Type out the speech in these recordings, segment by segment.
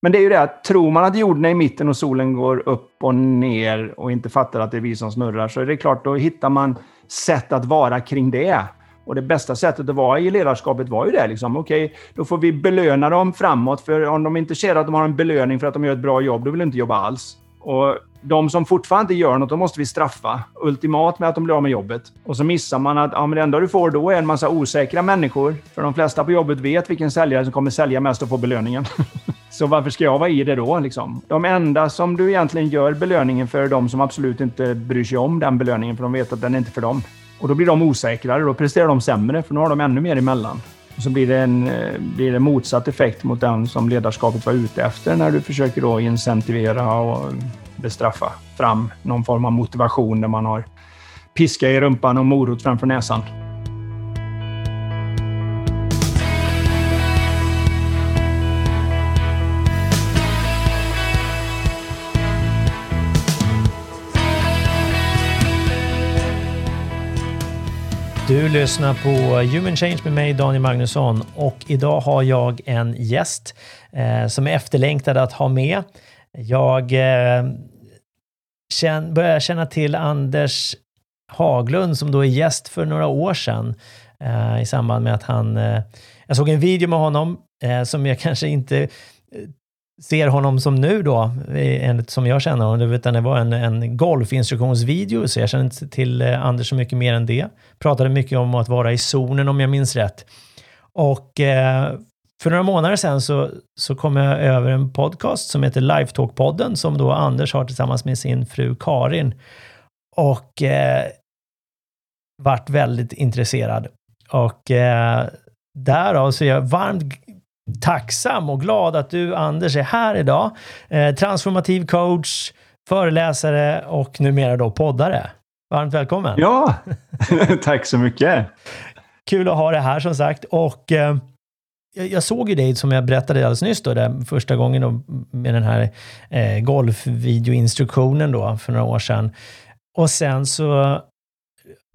Men det är ju det att tror man att jorden är i mitten och solen går upp och ner och inte fattar att det är vi som snurrar, så är det klart, då hittar man sätt att vara kring det. Och det bästa sättet att vara i ledarskapet var ju det. Liksom. Okej, okay, då får vi belöna dem framåt. För om de inte ser att de har en belöning för att de gör ett bra jobb, då vill de inte jobba alls. Och de som fortfarande inte gör något, då måste vi straffa. Ultimat med att de blir av med jobbet. Och så missar man att ja, men det enda du får då är en massa osäkra människor. För de flesta på jobbet vet vilken säljare som kommer sälja mest och få belöningen. så varför ska jag vara i det då? Liksom? De enda som du egentligen gör belöningen för är de som absolut inte bryr sig om den belöningen, för de vet att den är inte för dem. Och då blir de osäkrare. Då presterar de sämre, för nu har de ännu mer emellan. Och så blir det en eh, blir det motsatt effekt mot den som ledarskapet var ute efter när du försöker då incentivera och bestraffa fram någon form av motivation där man har piska i rumpan och morot framför näsan. Du lyssnar på Human Change med mig, Daniel Magnusson. Och idag har jag en gäst eh, som är efterlängtad att ha med. Jag eh, känn, börjar känna till Anders Haglund som då är gäst för några år sedan eh, i samband med att han... Eh, jag såg en video med honom eh, som jag kanske inte ser honom som nu då, enligt som jag känner honom, utan det var en, en golfinstruktionsvideo, så jag känner inte till eh, Anders så mycket mer än det. Pratade mycket om att vara i zonen om jag minns rätt. Och eh, för några månader sedan så, så kom jag över en podcast som heter Lifetalk-podden som då Anders har tillsammans med sin fru Karin. Och eh, vart väldigt intresserad. Och eh, därav så är jag varmt tacksam och glad att du, Anders, är här idag. Eh, transformativ coach, föreläsare och numera då poddare. Varmt välkommen! Ja, tack så mycket! Kul att ha dig här som sagt. Och eh, jag såg ju dig, som jag berättade alldeles nyss, då, där första gången då, med den här eh, golfvideoinstruktionen då, för några år sedan. Och sen så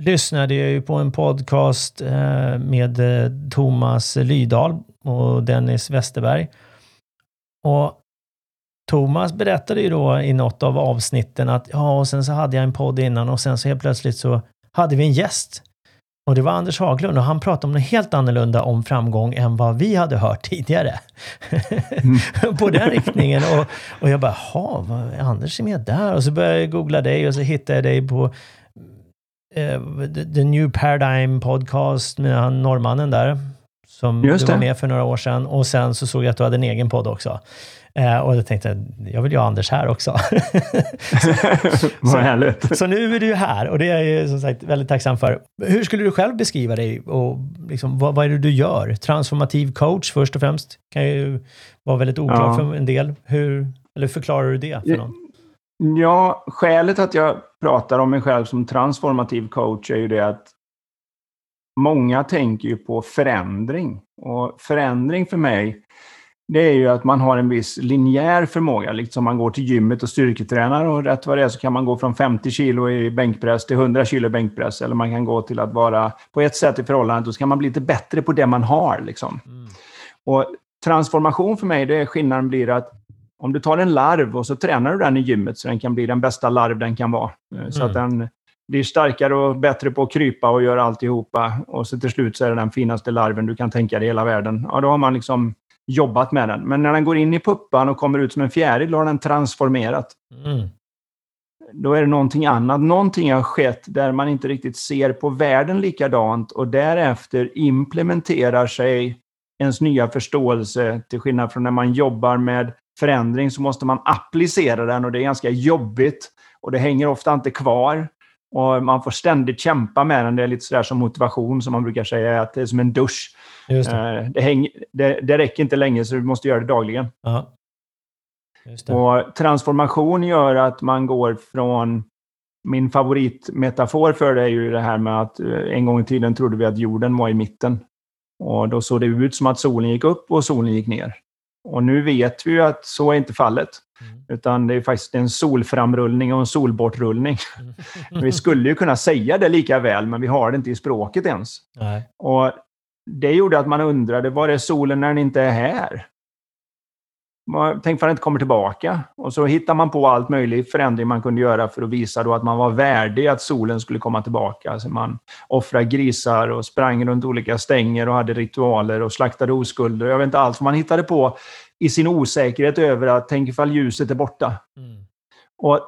lyssnade jag ju på en podcast eh, med eh, Thomas Lydahl och Dennis Westerberg. Och Thomas berättade ju då i något av avsnitten att ja, och sen så hade jag en podd innan och sen så helt plötsligt så hade vi en gäst. Och det var Anders Haglund och han pratade om något helt annorlunda om framgång än vad vi hade hört tidigare. Mm. på den riktningen. Och, och jag bara, jaha, Anders är med där? Och så började jag googla dig och så hittade jag dig på uh, The New Paradigm Podcast med han norrmannen där som Just du var med för några år sedan. Och sen så såg jag att du hade en egen podd också. Eh, och jag tänkte, jag vill ju ha Anders här också. Vad härligt. Så nu är du här och det är jag ju som sagt väldigt tacksam för. Hur skulle du själv beskriva dig och liksom, vad, vad är det du gör? Transformativ coach först och främst. kan ju vara väldigt oklart ja. för en del. Hur, eller förklarar du det för någon? Ja, skälet att jag pratar om mig själv som transformativ coach är ju det att många tänker ju på förändring. Och förändring för mig, det är ju att man har en viss linjär förmåga. Liksom man går till gymmet och styrketränar och rätt vad det är så kan man gå från 50 kilo i bänkpress till 100 kilo i bänkpress. Eller man kan gå till att vara på ett sätt i förhållande, då ska man bli lite bättre på det man har. Liksom. Mm. Och transformation för mig, det är skillnaden blir att om du tar en larv och så tränar du den i gymmet så den kan bli den bästa larv den kan vara. Så mm. att den blir starkare och bättre på att krypa och göra alltihopa. Och så till slut så är det den finaste larven du kan tänka dig i hela världen. Ja, då har man liksom jobbat med den. Men när den går in i puppan och kommer ut som en fjäril, då har den transformerat. Mm. Då är det någonting annat. Någonting har skett där man inte riktigt ser på världen likadant och därefter implementerar sig ens nya förståelse. Till skillnad från när man jobbar med förändring så måste man applicera den och det är ganska jobbigt. Och det hänger ofta inte kvar. Och man får ständigt kämpa med den. Det är lite sådär som motivation, som man brukar säga, att det är som en dusch. Det. Eh, det, häng, det, det räcker inte länge, så du måste göra det dagligen. Det. Och transformation gör att man går från... Min favoritmetafor för det är ju det här med att eh, en gång i tiden trodde vi att jorden var i mitten. Och då såg det ut som att solen gick upp och solen gick ner. Och nu vet vi ju att så är inte fallet. Mm. Utan det är faktiskt en solframrullning och en solbortrullning. Mm. vi skulle ju kunna säga det lika väl, men vi har det inte i språket ens. Nej. Och Det gjorde att man undrade, var är solen när den inte är här? Tänk för att det inte kommer tillbaka. Och så hittar man på allt möjligt förändring man kunde göra för att visa då att man var värdig att solen skulle komma tillbaka. Alltså man offrade grisar och sprang runt olika stänger och hade ritualer och slaktade oskulder. Jag vet inte allt vad man hittade på i sin osäkerhet över att tänk ifall ljuset är borta. Mm. Och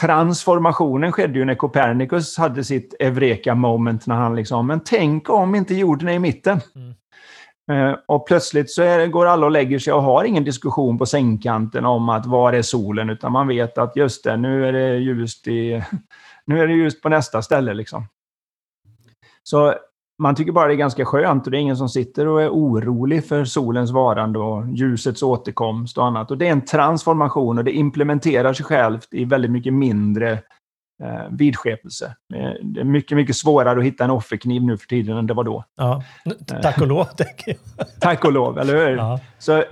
transformationen skedde ju när Copernicus hade sitt Eureka moment när han liksom, men tänk om inte jorden är i mitten. Mm. Eh, och plötsligt så är, går alla och lägger sig och har ingen diskussion på sängkanten om att var är solen, utan man vet att just det, nu är det ljust, i, nu är det ljust på nästa ställe. Liksom. Så man tycker bara det är ganska skönt och det är ingen som sitter och är orolig för solens varande och ljusets återkomst och annat. Och det är en transformation och det implementerar sig självt i väldigt mycket mindre eh, vidskepelse. Det är mycket, mycket svårare att hitta en offerkniv nu för tiden än det var då. Ja, tack och lov, tänker jag. tack och lov, eller hur? Ja. Så,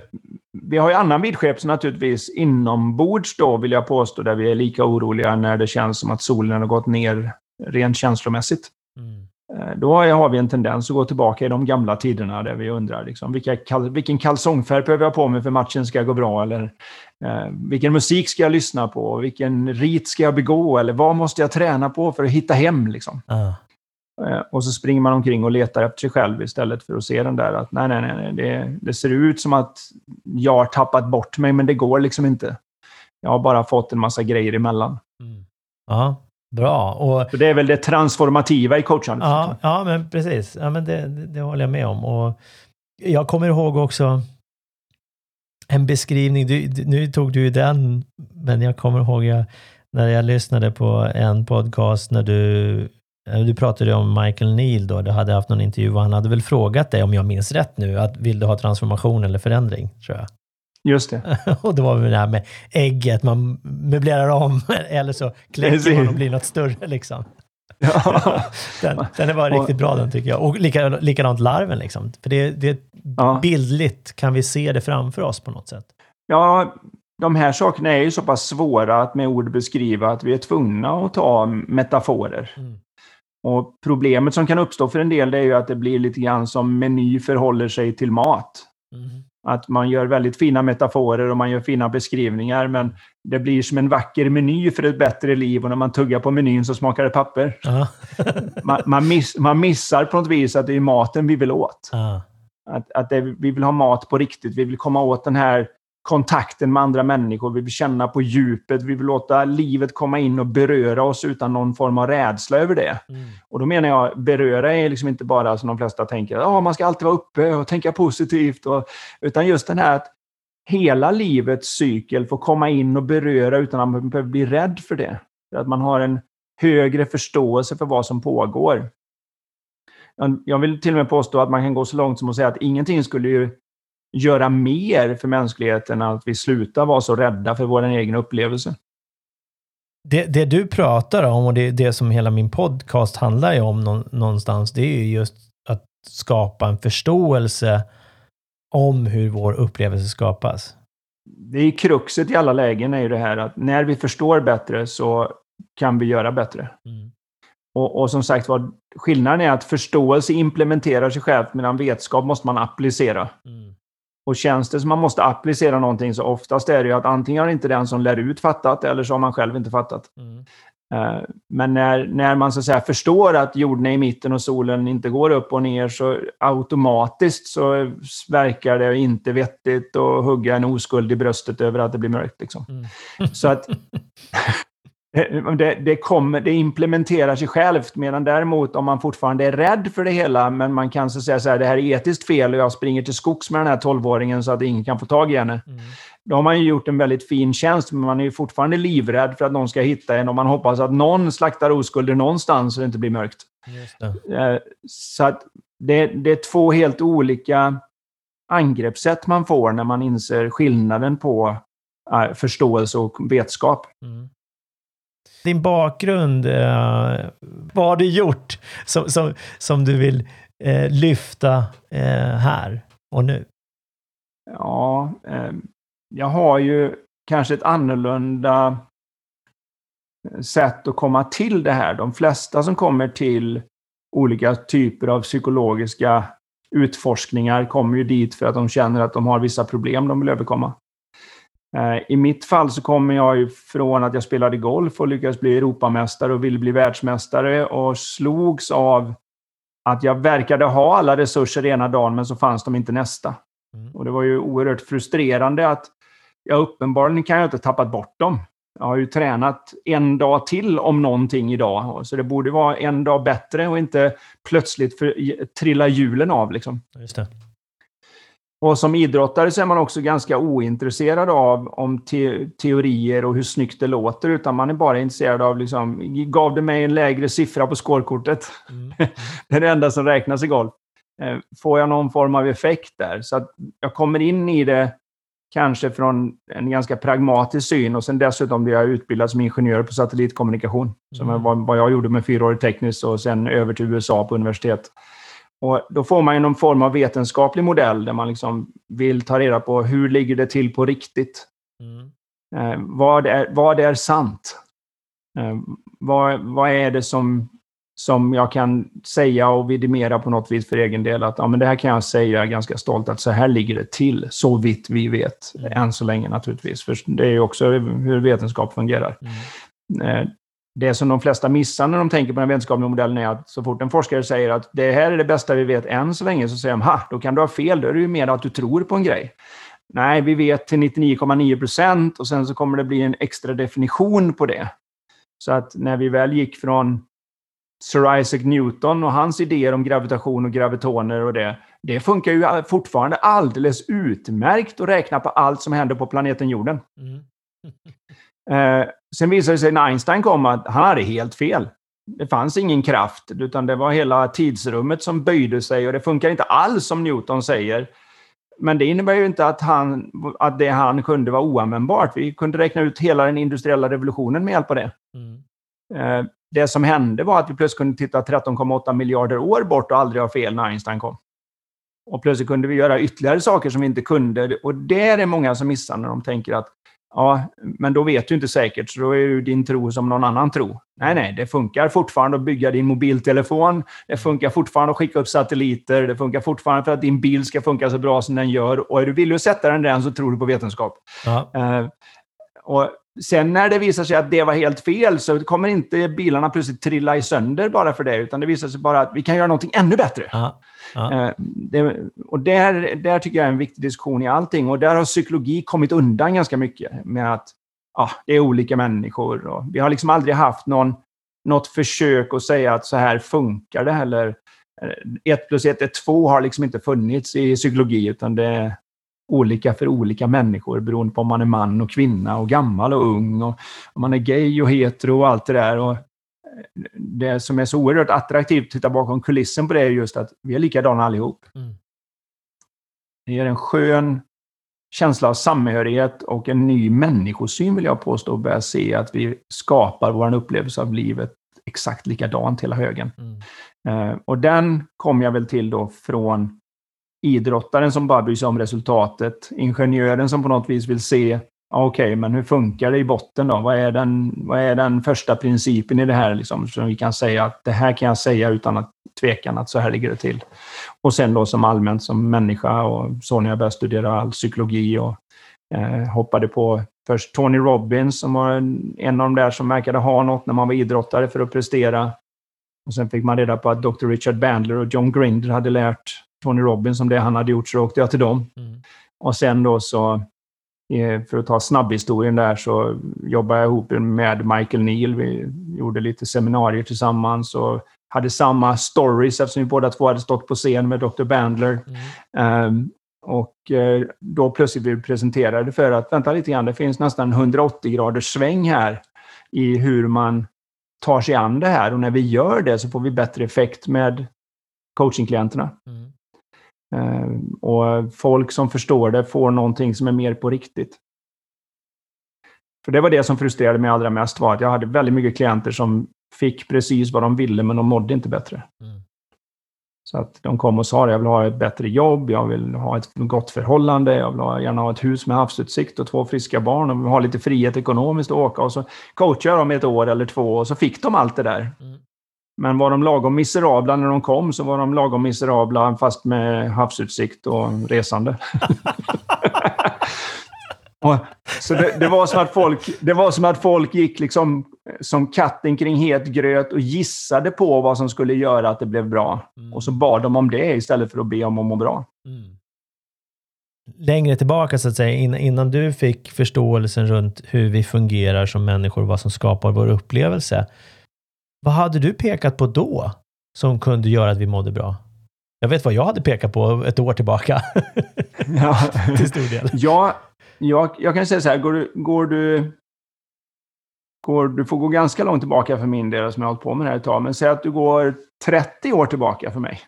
vi har ju annan vidskepelse naturligtvis inombords då, vill jag påstå, där vi är lika oroliga när det känns som att solen har gått ner rent känslomässigt. Mm. Eh, då har vi en tendens att gå tillbaka i de gamla tiderna där vi undrar liksom, vilka vilken kalsongfärg behöver jag på mig för matchen ska gå bra? Eller eh, vilken musik ska jag lyssna på? Vilken rit ska jag begå? Eller vad måste jag träna på för att hitta hem? Liksom? Uh. Eh, och så springer man omkring och letar efter sig själv istället för att se den där att nej, nej, nej, det, det ser ut som att jag har tappat bort mig, men det går liksom inte. Jag har bara fått en massa grejer emellan. Mm. Ja, Bra. Och, så det är väl det transformativa i coachandet? Ja, ja men precis. Ja, men det, det, håller jag med om. Och jag kommer ihåg också en beskrivning. Du, nu tog du den, men jag kommer ihåg jag, när jag lyssnade på en podcast när du du pratade om Michael Neal då, du hade haft någon intervju och han hade väl frågat dig, om jag minns rätt nu, att vill du ha transformation eller förändring? tror jag. Just det. och det var väl det här med ägget, man möblerar om eller så kläcker man och blir något större liksom. Ja. den, den är bara riktigt bra den tycker jag. Och lika, likadant larven liksom. För det, det ja. bildligt kan vi se det framför oss på något sätt. Ja, de här sakerna är ju så pass svåra att med ord beskriva att vi är tvungna att ta metaforer. Mm. Och problemet som kan uppstå för en del är ju att det blir lite grann som meny förhåller sig till mat. Mm. Att man gör väldigt fina metaforer och man gör fina beskrivningar, men det blir som en vacker meny för ett bättre liv och när man tuggar på menyn så smakar det papper. man, man, miss, man, missar på något vis att det är maten vi vill åt. Att, att det, vi vill ha mat på riktigt. Vi vill komma åt den här kontakten med andra människor. Vi vill känna på djupet. Vi vill låta livet komma in och beröra oss utan någon form av rädsla över det. Mm. Och då menar jag, beröra är liksom inte bara som de flesta tänker, att oh, man ska alltid vara uppe och tänka positivt. Och, utan just den här att hela livets cykel får komma in och beröra utan att man behöver bli rädd för det. För att man har en högre förståelse för vad som pågår. Jag vill till och med påstå att man kan gå så långt som att säga att ingenting skulle ju göra mer för mänskligheten än att vi slutar vara så rädda för vår egen upplevelse. Det, det du pratar om och det, det som hela min podcast handlar om någonstans, det är ju just att skapa en förståelse om hur vår upplevelse skapas. Det är kruxet i alla lägen är ju det här att när vi förstår bättre så kan vi göra bättre. Mm. Och, och, som sagt var, skillnaden är att förståelse implementerar sig självt medan vetskap måste man applicera. Mm. Och känns det som man måste applicera någonting så oftast är det ju att antingen har inte den som lär ut fattat eller så har man själv inte fattat. Mm. Uh, men när, när man så säga förstår att jorden är i mitten och solen inte går upp och ner så automatiskt så verkar det inte vettigt att hugga en oskuld i bröstet över att det blir mörkt. Liksom. Mm. Så att Eh, det, det, kommer, det implementerar sig självt, medan däremot om man fortfarande är rädd för det hela, men man kan så säga så här, det här är etiskt fel och jag springer till skogs med den här 12-åringen så att ingen kan få tag i henne. Mm. Då har man ju gjort en väldigt fin tjänst, men man är ju fortfarande livrädd för att någon ska hitta en och man hoppas att någon slaktar oskulder någonstans så det inte blir mörkt. Eh, så att det, det är två helt olika angreppssätt man får när man inser skillnaden på eh, förståelse och vetskap. Mm din bakgrund, eh, vad har du gjort som, som, som du vill eh, lyfta eh, här och nu? Ja, eh, jag har ju kanske ett annorlunda eh, sätt att komma till det här. De flesta som kommer till olika typer av psykologiska utforskningar kommer ju dit för att de känner att de har vissa problem de vill överkomma. Eh, I mitt fall så kommer jag ju från att jag spelade golf och lyckades bli Europamästare och ville bli världsmästare och slogs av att jag verkade ha alla resurser ena dagen men så fanns de inte nästa. Mm. Och det var ju oerhört frustrerande att jag uppenbarligen kan jag inte tappat bort dem. Jag har ju tränat en dag till om någonting idag. Så det borde vara en dag bättre och inte plötsligt för, trilla hjulen av. Liksom. Just det. Och som idrottare så är man också ganska ointresserad av om te teorier och hur snyggt det låter, utan man är bara intresserad av, liksom, gav det mig en lägre siffra på skårkortet? Mm. det är det enda som räknas i golf. Eh, får jag någon form av effekt där? Så att jag kommer in i det kanske från en ganska pragmatisk syn och sen dessutom blir jag utbildad som ingenjör på satellitkommunikation, som mm. var vad jag gjorde med fyraårig tekniskt och sen över till USA på universitet. Och då får man ju någon form av vetenskaplig modell där man liksom vill ta reda på hur ligger det till på riktigt? Mm. Eh, vad, är, vad är sant? Eh, vad, vad är det som, som jag kan säga och vidimera på något vis för egen del? Att ja, men det här kan jag säga ganska stolt att så här ligger det till, så vitt vi vet. Mm. Än så länge naturligtvis, för det är ju också hur vetenskap fungerar. Mm. Eh, det som de flesta missar när de tänker på den vetenskapliga modellen är att så fort en forskare säger att det här är det bästa vi vet än så länge, så säger de ha, då kan du ha fel. Då är det ju mer att du tror på en grej. Nej, vi vet till 99,9 procent och sen så kommer det bli en extra definition på det. Så att när vi väl gick från Sir Isaac Newton och hans idéer om gravitation och gravitoner och det, det funkar ju fortfarande alldeles utmärkt att räkna på allt som händer på planeten jorden. Mm. Eh, sen visade det sig när Einstein kom att han hade helt fel. Det fanns ingen kraft, utan det var hela tidsrummet som böjde sig och det funkar inte alls som Newton säger. Men det innebär ju inte att, han, att det han kunde var oanvändbart. Vi kunde räkna ut hela den industriella revolutionen med hjälp av det. Mm. Eh, det som hände var att vi plötsligt kunde titta 13,8 miljarder år bort och aldrig ha fel när Einstein kom. Och plötsligt kunde vi göra ytterligare saker som vi inte kunde. Och det är det många som missar när de tänker att Ja, men då vet du inte säkert, så då är ju din tro som någon annan tro. Nej, nej, det funkar fortfarande att bygga din mobiltelefon. Det funkar fortfarande att skicka upp satelliter. Det funkar fortfarande för att din bil ska funka så bra som den gör. Och är du villig att sätta den där så tror du på vetenskap. Ja. Uh, och sen när det visar sig att det var helt fel så kommer inte bilarna plötsligt trilla i sönder bara för det, utan det visar sig bara att vi kan göra någonting ännu bättre. Ja. Ja. Eh, det, och där, där tycker jag är en viktig diskussion i allting. Och där har psykologi kommit undan ganska mycket med att ja, det är olika människor. Och vi har liksom aldrig haft någon, något försök att säga att så här funkar det heller. Eh, ett plus ett är två har liksom inte funnits i psykologi, utan det olika för olika människor beroende på om man är man och kvinna och gammal och ung och om man är gay och hetero och allt det där. Och det som är så oerhört attraktivt att titta bakom kulissen på det är just att vi är likadana allihop. Mm. Det ger en skön känsla av samhörighet och en ny människosyn vill jag påstå och börja se att vi skapar vår upplevelse av livet exakt likadant hela högen. Mm. Uh, och den kom jag väl till då från idrottaren som bara bryr sig om resultatet, ingenjören som på något vis vill se Okej, okay, men hur funkar det i botten då? Vad är den, vad är den första principen i det här? Liksom, som vi kan säga att det här kan jag säga utan att tvekan att så här ligger det till. Och sen då som allmänt som människa och så när jag började studera all psykologi och eh, hoppade på först Tony Robbins som var en av de där som verkade ha något när man var idrottare för att prestera. Och sen fick man reda på att Dr. Richard Bandler och John Grinder hade lärt Tony Robbins om det han hade gjort, så åkte jag till dem. Mm. Och sen då så för att ta snabbhistorien där så jobbade jag ihop med Michael Neal. Vi gjorde lite seminarier tillsammans och hade samma stories eftersom vi båda två hade stått på scen med Dr. Bandler. Mm. Um, och uh, då plötsligt blev vi presenterade för att, vänta lite grann, det finns nästan 180 graders sväng här i hur man tar sig an det här och när vi gör det så får vi bättre effekt med coachingklienterna. Mm. Eh, och folk som förstår det får någonting som är mer på riktigt. För det var det som frustrerade mig allra mest, var att jag hade väldigt mycket klienter som fick precis vad de ville, men de mådde inte bättre. Mm. Så att de kom och sa att jag vill ha ett bättre jobb, jag vill ha ett gott förhållande, jag vill gärna ha ett hus med havsutsikt och två friska barn och vill ha lite frihet ekonomiskt att åka. Och så coachade jag dem ett år eller två och så fick de allt det där. Mm. Men var de lagom miserabla när de kom så var de lagom miserabla fast med havsutsikt och resande. Och, så det, det, var som att folk, det var som att folk gick liksom som katten kring het gröt och gissade på vad som skulle göra att det blev bra. Mm. Och så bad de om det istället för att be om att må bra. Mm. Längre tillbaka, så att säga, innan du fick förståelsen runt hur vi fungerar som människor vad som skapar vår upplevelse. Vad hade du pekat på då som kunde göra att vi mådde bra? Jag vet vad jag hade pekat på ett år tillbaka. ja. Till stor del. Ja, jag, jag kan säga så här, går du, går du går, du får gå ganska långt tillbaka för min del, som jag har hållit på med det här ett tag, men säg att du går 30 år tillbaka för mig.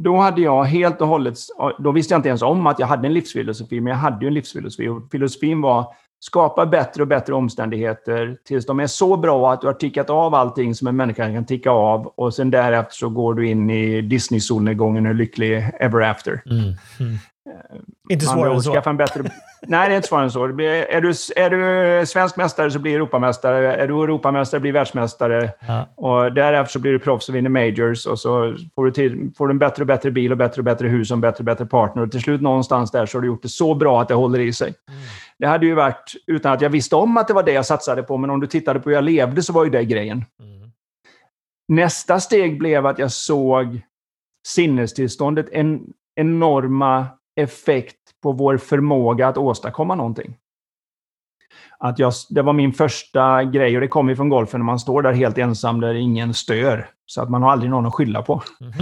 Då hade jag helt och hållet, då visste jag inte ens om att jag hade en livsfilosofi, men jag hade ju en livsfilosofi. Och filosofin var skapa bättre och bättre omständigheter tills de är så bra att du har tickat av allting som en människa kan ticka av och sen därefter så går du in i Disney-solnedgången och lycklig ever after. Mm. Mm. Inte svårare än så. En bättre... Nej, det är inte svårare än så. Är du, är du svensk mästare så blir du Europamästare. Är du Europamästare blir världsmästare. Ja. Och därefter så blir du proffs och vinner majors. Och så får du, till, får du en bättre och bättre bil och bättre och bättre hus och en bättre och bättre partner. Och till slut någonstans där så har du gjort det så bra att det håller i sig. Mm. Det hade ju varit, utan att jag visste om att det var det jag satsade på, men om du tittade på hur jag levde så var ju det grejen. Mm. Nästa steg blev att jag såg sinnestillståndet, en enorma effekt på vår förmåga att åstadkomma någonting. Att jag, det var min första grej och det kom ju från golfen när man står där helt ensam där ingen stör. Så att man har aldrig någon att skylla på. Mm.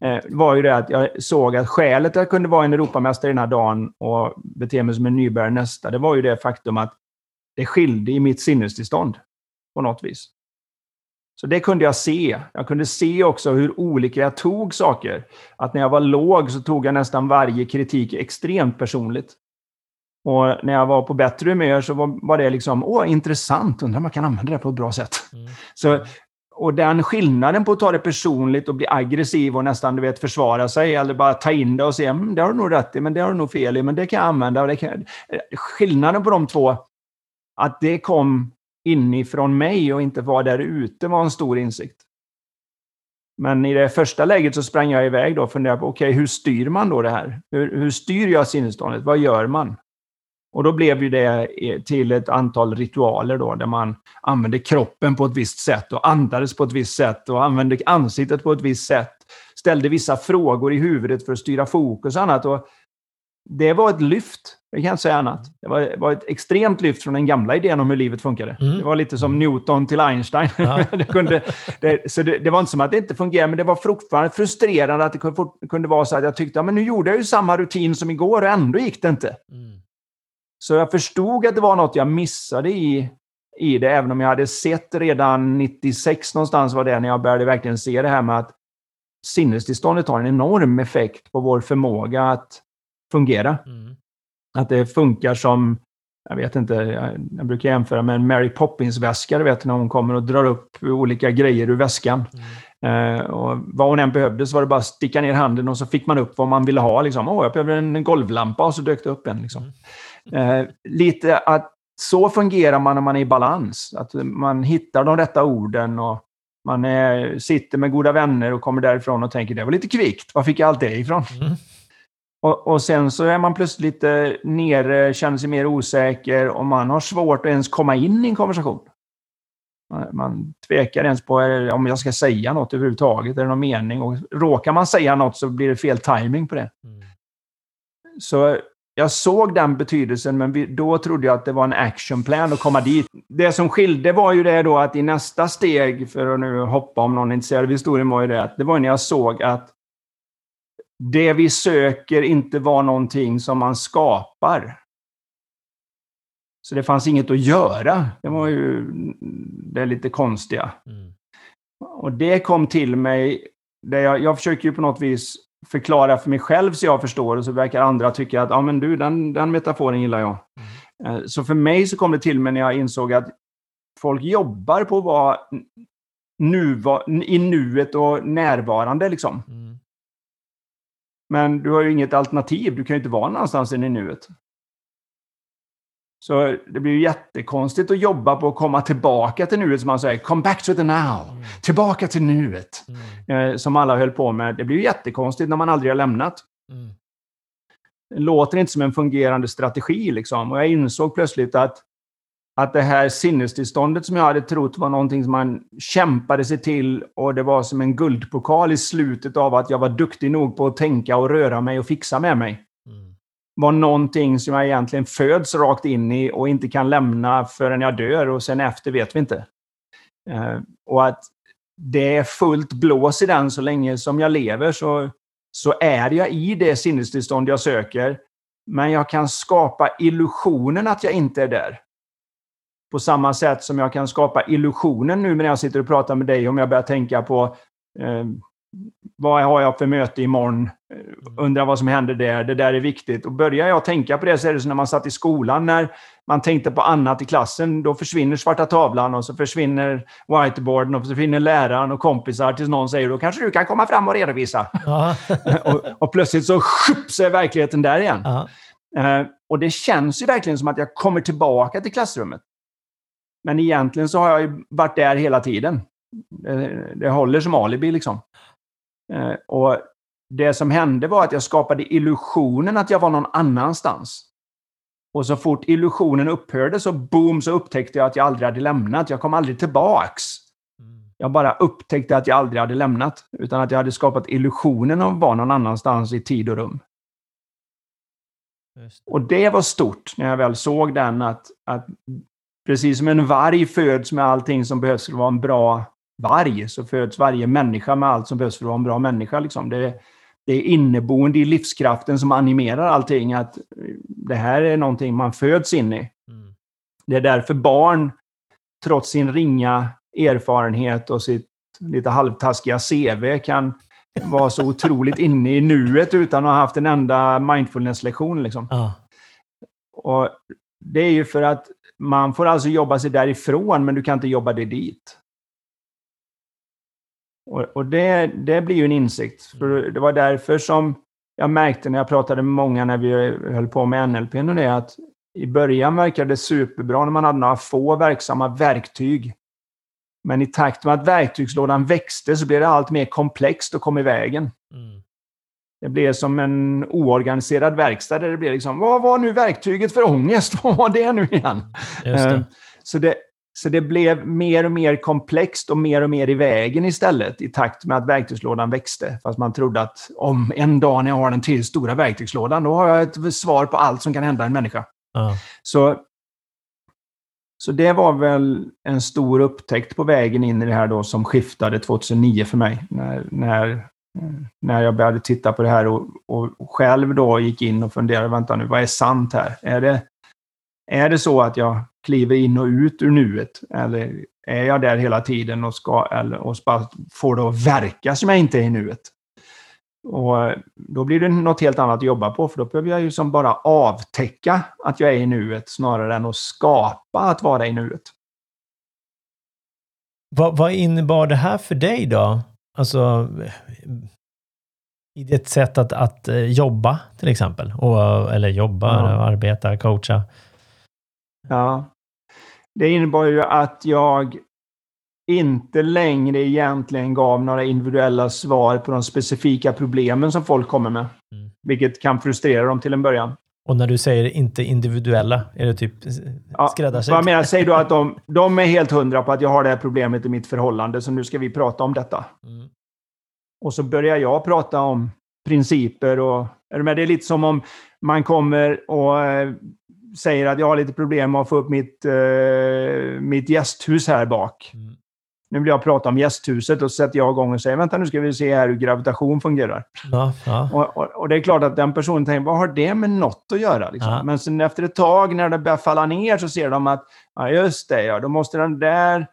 Eh, var ju det att jag såg att skälet att jag kunde vara en Europamästare den här dagen och bete mig som en nybörjare nästa, det var ju det faktum att det skilde i mitt sinnestillstånd på något vis. Så det kunde jag se. Jag kunde se också hur olika jag tog saker. Att när jag var låg så tog jag nästan varje kritik extremt personligt. Och när jag var på bättre humör så var, var det liksom, åh, intressant, undrar om jag kan använda det på ett bra sätt. Mm. Så, och den skillnaden på att ta det personligt och bli aggressiv och nästan du vet, försvara sig eller bara ta in det och säga, mm, det har du nog rätt i, men det har du nog fel i, men det kan jag använda. Och det kan... Skillnaden på de två, att det kom inifrån mig och inte var där ute var en stor insikt. Men i det första läget så sprang jag iväg då och funderade på, okej, okay, hur styr man då det här? Hur, hur styr jag sinnesståndet? Vad gör man? Och då blev ju det till ett antal ritualer då, där man använde kroppen på ett visst sätt och andades på ett visst sätt och använde ansiktet på ett visst sätt. Ställde vissa frågor i huvudet för att styra fokus och annat. Och det var ett lyft. Jag kan inte säga annat. Det var, var, ett extremt lyft från den gamla idén om hur livet funkade. Mm. Det var lite som Newton till Einstein. Ja. det, kunde, det, så det, det, var inte som att det inte fungerade, men det var fortfarande frustrerande att det kunde, vara så att jag tyckte att ja, nu gjorde jag ju samma rutin som igår och ändå gick det inte. Mm. Så jag förstod att det var något jag missade i, i det, även om jag hade sett redan 96 någonstans var det när jag började verkligen se det här med att sinnestillståndet har en enorm effekt på vår förmåga att fungera. Mm. Att det funkar som, jag vet inte, jag, brukar jämföra med en Mary Poppins-väska, du vet när hon kommer och drar upp olika grejer ur väskan. Mm. Uh, och vad hon än behövde så var det bara att sticka ner handen och så fick man upp vad man ville ha. Liksom. Åh, jag behöver en golvlampa och så dök det upp en. Liksom. Mm. Uh, lite att så fungerar man när man är i balans. Att man hittar de rätta orden och man är, sitter med goda vänner och kommer därifrån och tänker det var lite kvickt. Var fick jag allt det ifrån? Mm. Och, och, sen så är man plötsligt lite nere, känner sig mer osäker och man har svårt att ens komma in i en konversation. Man, man tvekar ens på om jag ska säga något överhuvudtaget. Är det någon mening? Och råkar man säga något så blir det fel timing på det. Mm. Så jag såg den betydelsen, men vi, då trodde jag att det var en actionplan att komma dit. Det som skilde var ju det då att i nästa steg, för att nu hoppa om någon är intresserad av historien, var ju det att det var när jag såg att det vi söker inte var någonting som man skapar. Så det fanns inget att göra. Det var ju det lite konstiga. Mm. Och det kom till mig, där jag, jag försöker ju på något vis förklara för mig själv så jag förstår och så verkar andra tycka att ja men du, den, den metaforen gillar jag. Mm. Så för mig så kom det till mig när jag insåg att folk jobbar på att vara nuva, i nuet och närvarande. Liksom. Mm. Men du har ju inget alternativ. Du kan ju inte vara någonstans än i nuet. Så det blir ju jättekonstigt att jobba på att komma tillbaka till nuet, som man säger. Come back to the now. Mm. Tillbaka till nuet. Mm. Eh, som alla höll på med. Det blir ju jättekonstigt när man aldrig har lämnat. Mm. Det låter inte som en fungerande strategi. Liksom. Och jag insåg plötsligt att, att det här sinnestillståndet som jag hade trott var någonting som man kämpade sig till och det var som en guldpokal i slutet av att jag var duktig nog på att tänka och röra mig och fixa med mig. Var någonting som jag egentligen föds rakt in i och inte kan lämna förrän jag dör och sen efter vet vi inte. Eh, och att det är fullt blås i den så länge som jag lever så, så är jag i det sinnestillstånd jag söker. Men jag kan skapa illusionen att jag inte är där. På samma sätt som jag kan skapa illusionen nu när jag sitter och pratar med dig om jag börjar tänka på eh, vad har jag för möte imorgon? Undrar vad som händer där. Det där är viktigt. Och börjar jag tänka på det så är det som när man satt i skolan. När man tänkte på annat i klassen, då försvinner svarta tavlan och så försvinner whiteboarden och så försvinner läraren och kompisar tills någon säger då kanske du kan komma fram och redovisa. och, och, plötsligt så, så är verkligheten där igen. Uh, och det känns ju verkligen som att jag kommer tillbaka till klassrummet. Men egentligen så har jag varit där hela tiden. Det, det håller som alibi liksom. Uh, och det som hände var att jag skapade illusionen att jag var någon annanstans. Och så fort illusionen upphörde så boom så upptäckte jag att jag aldrig hade lämnat. Jag kom aldrig tillbaks. Mm. Jag bara upptäckte att jag aldrig hade lämnat. Utan att jag hade skapat illusionen av att vara någon annanstans i tid och rum. Och det var stort när jag väl såg den att, att precis som en varg föds med allting som behövs för att vara en bra varg, så föds varje människa med allt som behövs för att vara en bra människa. Liksom. Det, det är inneboende i livskraften som animerar allting. Att det här är någonting man föds in i. Mm. Det är därför barn, trots sin ringa erfarenhet och sitt lite halvtaskiga CV, kan vara så otroligt inne i nuet utan att ha haft en enda mindfulness-lektion. Liksom. Ah. Och det är ju för att man får alltså jobba sig därifrån, men du kan inte jobba dig dit. Och, och det, det blir ju en insikt. För mm. det var därför som jag märkte när jag pratade med många när vi höll på med NLP, och det att i början verkade det superbra när man hade några få verksamma verktyg. Men i takt med att verktygslådan växte så blev det allt mer komplext och kom i vägen. Mm. Det blev som en oorganiserad verkstad där det blev liksom, vad var nu verktyget för ångest? Vad var det nu igen? Det. Eh, så det, så det blev mer och mer komplext och mer och mer i vägen istället i takt med att verktygslådan växte. Fast man trodde att om en dag när jag har den till stora verktygslådan, då har jag ett svar på allt som kan hända en människa. Uh. Så, så det var väl en stor upptäckt på vägen in i det här då som skiftade 2009 för mig. När, när, när jag började titta på det här och, och själv då gick in och funderade, vänta nu, vad är sant här? Är det, är det så att jag kliver in och ut ur nuet? Eller är jag där hela tiden och, ska, eller, och bara får det att verka som jag inte är i nuet? Och då blir det något helt annat att jobba på, för då behöver jag ju som bara avtäcka att jag är i nuet snarare än att skapa att vara i nuet. Vad, vad innebar det här för dig då? Alltså, i ditt sätt att, att eh, jobba till exempel? Och, eller jobba, ja. arbeta, coacha? Ja. Det innebar ju att jag inte längre egentligen gav några individuella svar på de specifika problemen som folk kommer med. Mm. Vilket kan frustrera dem till en början. Och när du säger inte individuella, är det typ skräddarsytt? Ja, jag menar, säg då att de, de är helt hundra på att jag har det här problemet i mitt förhållande, så nu ska vi prata om detta. Mm. Och så börjar jag prata om principer och... Är med? Det är lite som om man kommer och eh, säger att jag har lite problem med att få upp mitt, uh, mitt gästhus här bak. Mm. Nu vill jag prata om gästhuset och så sätter jag igång och säger vänta nu ska vi se här hur gravitation fungerar. Ja, ja. Och, och, och, det är klart att den personen tänker, vad har det med något att göra? Liksom? Ja. Men sen efter ett tag när det börjar falla ner så ser de att, ja just det, ja, då måste den där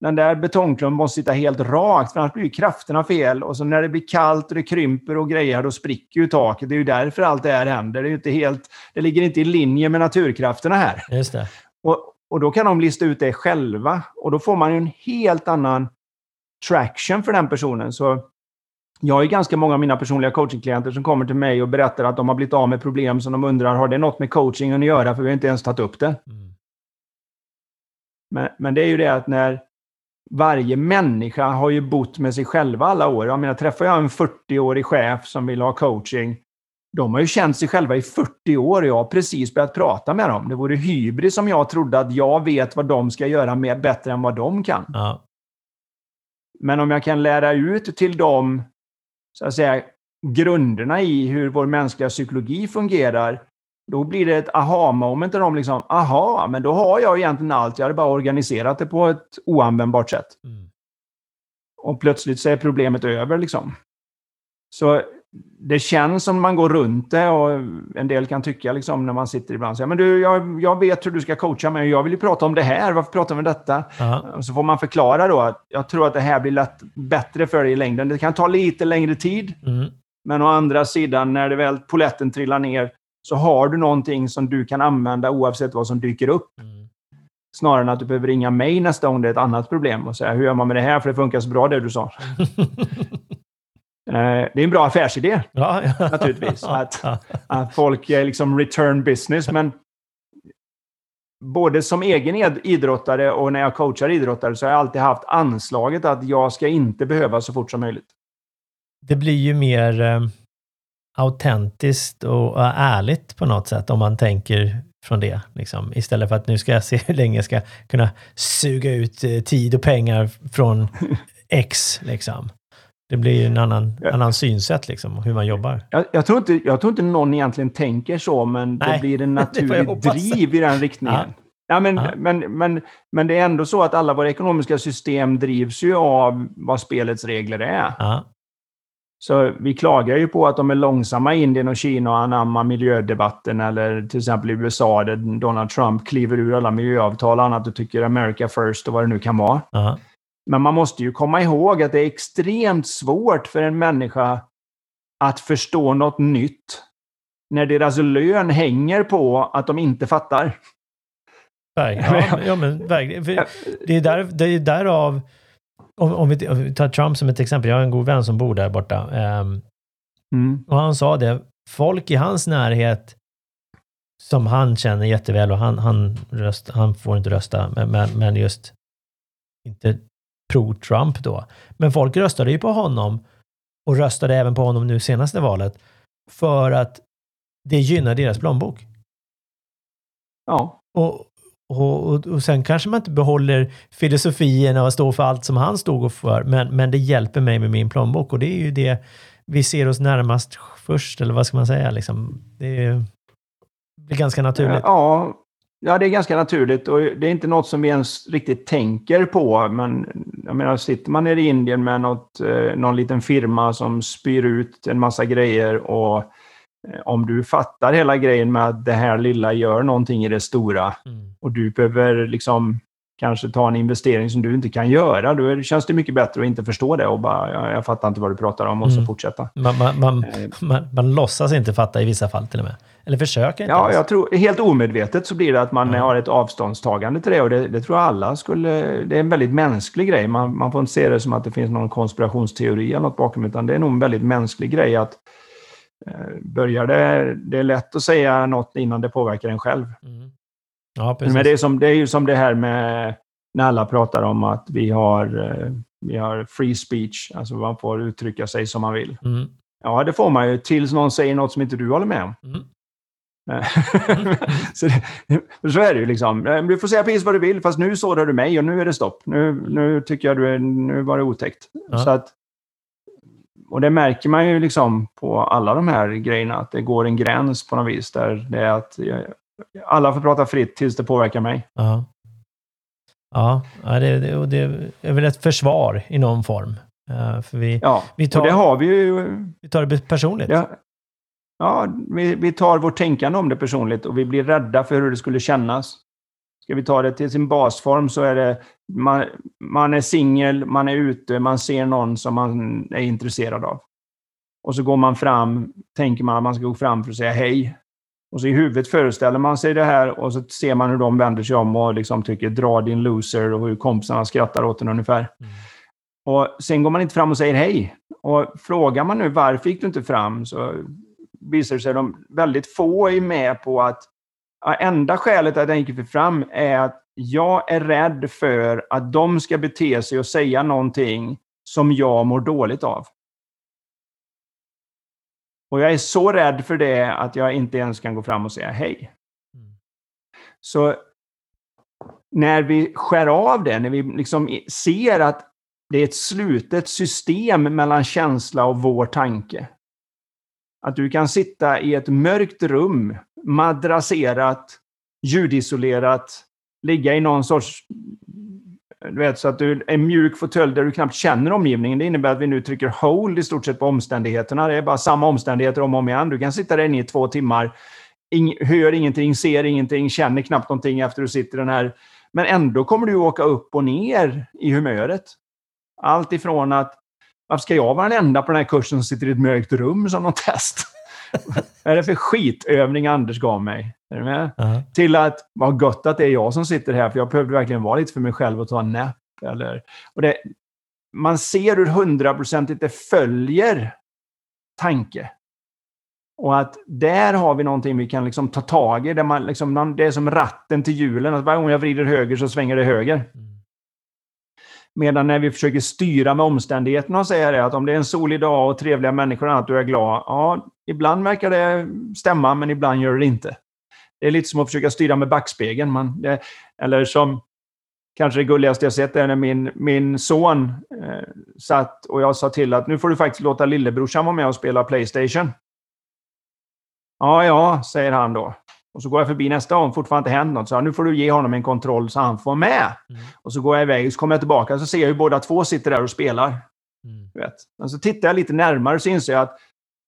den där betongklumpen måste sitta helt rakt, för annars blir krafterna fel. Och så när det blir kallt och det krymper och grejer, då spricker ju taket. Det är ju därför allt det här händer. Det, är inte helt, det ligger inte i linje med naturkrafterna här. Just det. Och, och då kan de lista ut det själva. Och då får man ju en helt annan traction för den personen. Så jag har ju ganska många av mina personliga coachingklienter som kommer till mig och berättar att de har blivit av med problem som de undrar, har det något med coachingen att göra? För vi har inte ens tagit upp det. Mm. Men, men det är ju det att när varje människa har ju bott med sig själva alla år. Jag menar, träffar jag en 40-årig chef som vill ha coaching de har ju känt sig själva i 40 år och jag har precis börjat prata med dem. Det vore hybris om jag trodde att jag vet vad de ska göra med bättre än vad de kan. Ja. Men om jag kan lära ut till dem, så att säga, grunderna i hur vår mänskliga psykologi fungerar, då blir det ett aha-moment där de liksom, aha, men då har jag egentligen allt. Jag hade bara organiserat det på ett oanvändbart sätt. Mm. Och plötsligt så är problemet över liksom. Så det känns som man går runt det och en del kan tycka liksom när man sitter ibland så men du, jag, jag vet hur du ska coacha mig jag vill ju prata om det här, varför pratar vi om detta? Ja. Och så får man förklara då att jag tror att det här blir lätt, bättre för dig i längden. Det kan ta lite längre tid, Mm. men å andra sidan när det väl poletten trillar ner så har du någonting som du kan använda oavsett vad som dyker upp. Mm. Snarare än att du behöver ringa mig nästa gång det är ett annat problem och säga hur gör man med det här för det funkar så bra det du sa. Eh, Det är en bra affärsidé ja, ja. naturligtvis. Att, att folk är liksom return business. Men både som egen idrottare och när jag coachar idrottare så har jag alltid haft anslaget att jag ska inte behöva så fort som möjligt. Det blir ju mer eh, autentiskt och, ärligt på något sätt om man tänker från det. Liksom. Istället för att nu ska jag se hur länge jag ska kunna suga ut eh, tid och pengar från X. Liksom. Det blir en annan, Ja. annan synsätt liksom, hur man jobbar. Jag, jag, tror inte, jag tror inte någon egentligen tänker så, men Nej, det blir en naturlig driv i den riktningen. Ja, men, Ja. men, men, men det är ändå så att alla våra ekonomiska system drivs ju av vad spelets regler är. Ja, Så vi klagar ju på att de är långsamma i Indien och Kina och anamma miljödebatten eller till exempel i USA där Donald Trump kliver ur alla miljöavtal och annat och tycker America first och vad det nu kan vara. ja, Men man måste ju komma ihåg att det är extremt svårt för en människa att förstå något nytt när deras lön hänger på att de inte fattar. verkligen. ja, men- ja men verkligen. Det är, där, det är därav, om, om, vi, om vi tar Trump som ett exempel, jag har en god vän som bor där borta. ehm, Mm. Och han sa det, folk i hans närhet som han känner jätteväl och han, han, röst, han får inte rösta, men, men, men just inte pro-Trump då. Men folk röstade ju på honom och röstade även på honom nu senaste valet för att det gynnar deras plånbok. Ja, Och, och, och, och sen kanske man inte behåller filosofin och står för allt som han stod för, men, men det hjälper mig med min plånbok och det är ju det vi ser oss närmast först, eller vad ska man säga? Liksom, det är, det är ganska naturligt. Ja, ja, det är ganska naturligt och det är inte något som vi ens riktigt tänker på. Men jag menar, sitter man nere i Indien med något, eh, någon liten firma som spyr ut en massa grejer och om du fattar hela grejen med att det här lilla gör någonting i det stora Mm. och du behöver liksom kanske ta en investering som du inte kan göra, då känns det mycket bättre att inte förstå det och bara, jag, jag fattar inte vad du pratar om och så Mm. fortsätta. Man, man, man, Eh, man, man låtsas inte fatta i vissa fall till och med. Eller försöker inte Ja, ens. jag tror helt omedvetet så blir det att man Ja. har ett avståndstagande till det och det, det tror jag alla skulle... Det är en väldigt mänsklig grej. Man, man får inte se det som att det finns någon konspirationsteori eller något bakom, utan det är nog en väldigt mänsklig grej att eh, börjar det... Det är lätt att säga något innan det påverkar en själv. Mm. Ja, precis. Men det är, som, det är ju som det här med när alla pratar om att vi har, eh, vi har free speech, alltså man får uttrycka sig som man vill. Mm. Ja, det får man ju tills någon säger något som inte du håller med om. Mm. så, det, så är det ju liksom. Eh, Du får säga precis vad du vill, fast nu sårar du mig och nu är det stopp. Nu, nu tycker jag du är, nu var det otäckt. Ja. Så att, och det märker man ju liksom på alla de här grejerna, att det går en gräns på något vis där det är att eh, alla får prata fritt tills det påverkar mig. Ja. Ja, det, det, det är väl ett försvar i någon form. Eh, för vi, Ja, Vi tar- och det har vi ju. vi tar det personligt. Ja, ja vi, vi tar vårt tänkande om det personligt och vi blir rädda för hur det skulle kännas. Ska vi ta det till sin basform så är det man, man är singel, man är ute, man ser någon som man är intresserad av. Och så går man fram, tänker man att man ska gå fram för att säga hej. Och så i huvudet föreställer man sig det här och så ser man hur de vänder sig om och liksom tycker dra din loser och hur kompisarna skrattar åt den ungefär. Mm. Och sen går man inte fram och säger hej. Och frågar man nu varför gick du inte fram så visar det sig att de väldigt få är med på att enda skälet att jag inte fick fram är att jag är rädd för att de ska bete sig och säga någonting som jag mår dåligt av. Och jag är så rädd för det att jag inte ens kan gå fram och säga hej. Mm. Så när vi skär av det, när vi liksom ser att det är ett slutet system mellan känsla och vår tanke. Att du kan sitta i ett mörkt rum, madrasserat, ljudisolerat, ligga i någon sorts... Du vet, så att du är en mjuk fåtölj där du knappt känner omgivningen. Det innebär att vi nu trycker hold i stort sett på omständigheterna. Det är bara samma omständigheter om och om igen. Du kan sitta där inne i två timmar, ing, hör ingenting, ser ingenting, känner knappt någonting efter du sitter i den här... Men ändå kommer du åka upp och ner i humöret. Allt ifrån att varför ska jag vara den enda på den här kursen som sitter i ett mörkt rum som någon test? Vad är det för skitövning Anders gav mig? Är du med? Ja. Till att, vad gött att det är jag som sitter här, för jag behövde verkligen vara lite för mig själv och ta en nap. Eller, och det, man ser hur hundraprocentigt det följer tanke. Och att där har vi någonting vi kan liksom ta tag i. Där man liksom, det är som ratten till hjulen. Att varje gång jag vrider höger så svänger det höger. Mm. Medan när vi försöker styra med omständigheterna och säga det att om det är en solig dag och trevliga människor och annat, du är glad. Ja, ibland verkar det stämma, men ibland gör det inte. Det är lite som att försöka styra med backspegeln. Man, det, eller som kanske det gulligaste jag sett är när min, min son eh, satt och jag sa till att nu får du faktiskt låta lillebrorsan vara med och spela Playstation. Ja, ja, säger han då. Och så går jag förbi nästa gång, fortfarande inte hänt något. Så nu får du ge honom en kontroll så han får med. Mm. Och så går jag iväg, så kommer jag tillbaka så ser jag hur båda två sitter där och spelar. Mm. Vet. Men så tittar jag lite närmare så inser jag att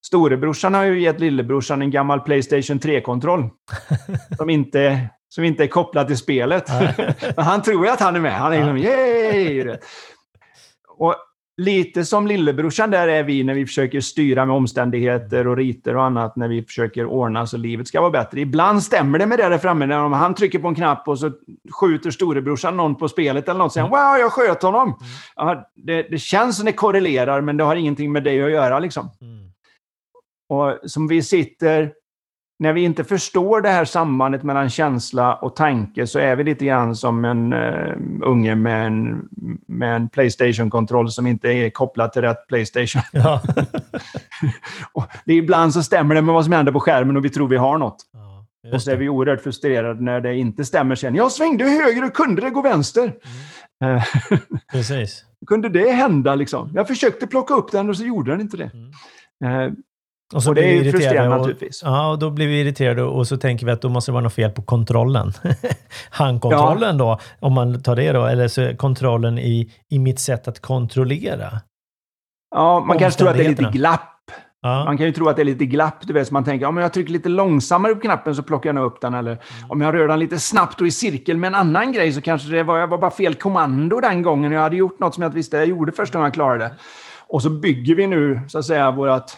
storebrorsan har ju gett lillebrorsan en gammal Playstation 3-kontroll. som, inte, som inte är kopplad till spelet. Men han tror ju att han är med. Han är liksom, yay! Och lite som lillebrorsan där är vi när vi försöker styra med omständigheter och riter och annat när vi försöker ordna så livet ska vara bättre. Ibland stämmer det med det där framme när om han trycker på en knapp och så skjuter storebrorsan någon på spelet eller något säger wow, jag sköt honom. Ja, det, det känns som det korrelerar men det har ingenting med det att göra liksom. Mm. Och som vi sitter, när vi inte förstår det här sambandet mellan känsla och tanke så är vi lite grann som en uh, unge med en, med en Playstation-kontroll som inte är kopplad till rätt Playstation. Ja. det är ibland så stämmer det med vad som händer på skärmen och vi tror vi har något. Ja, Och så är vi oerhört frustrerade när det inte stämmer sen. Jag svängde höger och kunde det gå vänster? Mm. Eh, Precis. kunde det hända liksom? Jag försökte plocka upp den och så gjorde den inte det. Mm. Och, Och det är ju frustrerande och, naturligtvis. Ja, och då blir vi irriterade och så tänker vi att då måste det vara något fel på kontrollen. Handkontrollen då, om man tar det då, eller så kontrollen i, i mitt sätt att kontrollera. ja, man kanske tror att det är lite glapp. Ja, Man kan ju tro att det är lite glapp, du vet, så man tänker om jag trycker lite långsammare på knappen så plockar jag nog upp den. Eller om jag rör den lite snabbt och i cirkel med en annan grej så kanske det var, jag var bara fel kommando den gången. Jag hade gjort något som jag inte visste jag gjorde första gången jag klarade det. Och så bygger vi nu, så att säga, vårat,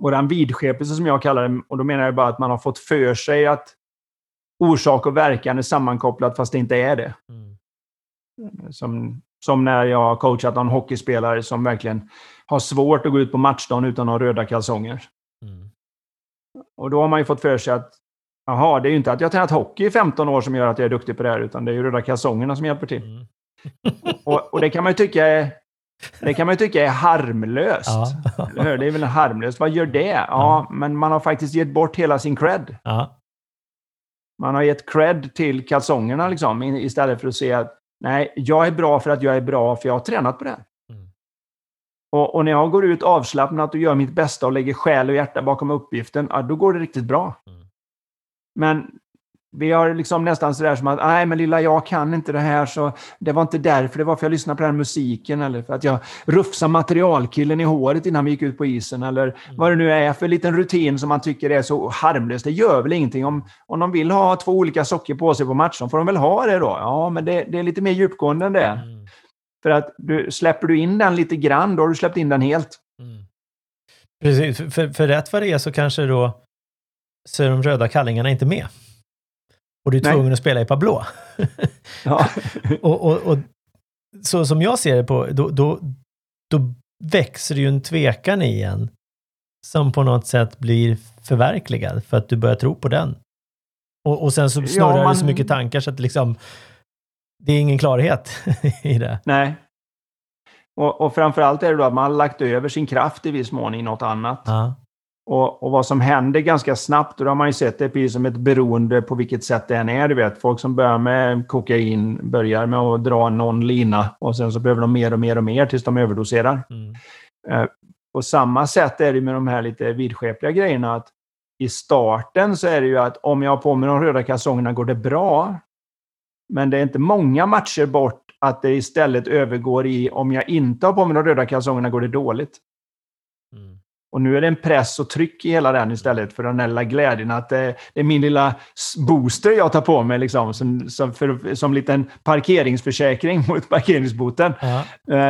våran vidskepelse som jag kallar det. Och då menar jag bara att man har fått för sig att orsak och verkan är sammankopplat fast det inte är det. mm. Som, som när jag har coachat någon hockeyspelare som verkligen har svårt att gå ut på matchdagen utan att ha röda kalsonger. Mm. Och då har man ju fått för sig att Jaha, det är ju inte att jag har tränat hockey i 15 år som gör att jag är duktig på det här, utan det är ju röda kalsongerna som hjälper till. Mm. Och, och det kan man ju tycka är, det kan man ju tycka är harmlöst. Ja. Eller hur? Det är väl harmlöst. Vad gör det? Ja, men man har faktiskt gett bort hela sin cred. ja. Man har gett cred till kalsongerna liksom, istället för att se att nej, jag är bra för att jag är bra, för jag har tränat på det. här. Mm. Och, och när jag går ut avslappnat och gör mitt bästa och lägger själ och hjärta bakom uppgiften, ja, då går det riktigt bra. Mm. Men vi har liksom nästan sådär som att, nej men lilla jag kan inte det här, så det var inte därför, det var för jag lyssnade på den musiken, eller för att jag rufsade materialkillen i håret innan vi gick ut på isen, eller vad det nu är för liten rutin som man tycker är så harmlös. Det gör väl ingenting. Om, om de vill ha två olika socker på sig på matchen, får de väl ha det då? Ja, men det, det är lite mer djupgående än det. Mm. För att du, släpper du in den lite grann, då har du släppt in den helt. Mm. Precis, för, för, för rätt vad det är så kanske då så är de röda kallingarna inte med. Och du är Nej. tvungen att spela i par blå. Ja. och, och, och så som jag ser det på, då, då, då växer det ju en tvekan i en som på något sätt blir förverkligad för att du börjar tro på den. Och, och sen så Ja, snurrar man- det så mycket tankar så att liksom det är ingen klarhet i det. Nej. Och, och framförallt är det då att man har lagt över sin kraft i viss mån i något annat. Ja. Och, och, vad som händer ganska snabbt, och då har man ju sett det precis som ett beroende på vilket sätt det än är. Du vet, folk som börjar med kokain börjar med att dra någon lina och sen så behöver de mer och mer och mer tills de överdoserar. Mm. Eh, på samma sätt är det med de här lite vidskepliga grejerna. att I starten så är det ju att om jag har på mig de röda kalsongerna går det bra. Men det är inte många matcher bort att det istället övergår i om jag inte har på mig de röda kalsongerna går det dåligt. Mm. Och nu är det en press och tryck i hela den istället för den lilla glädjen att det, det är min lilla booster jag tar på mig liksom, som, som, för, som liten parkeringsförsäkring mot parkeringsboten. Ja.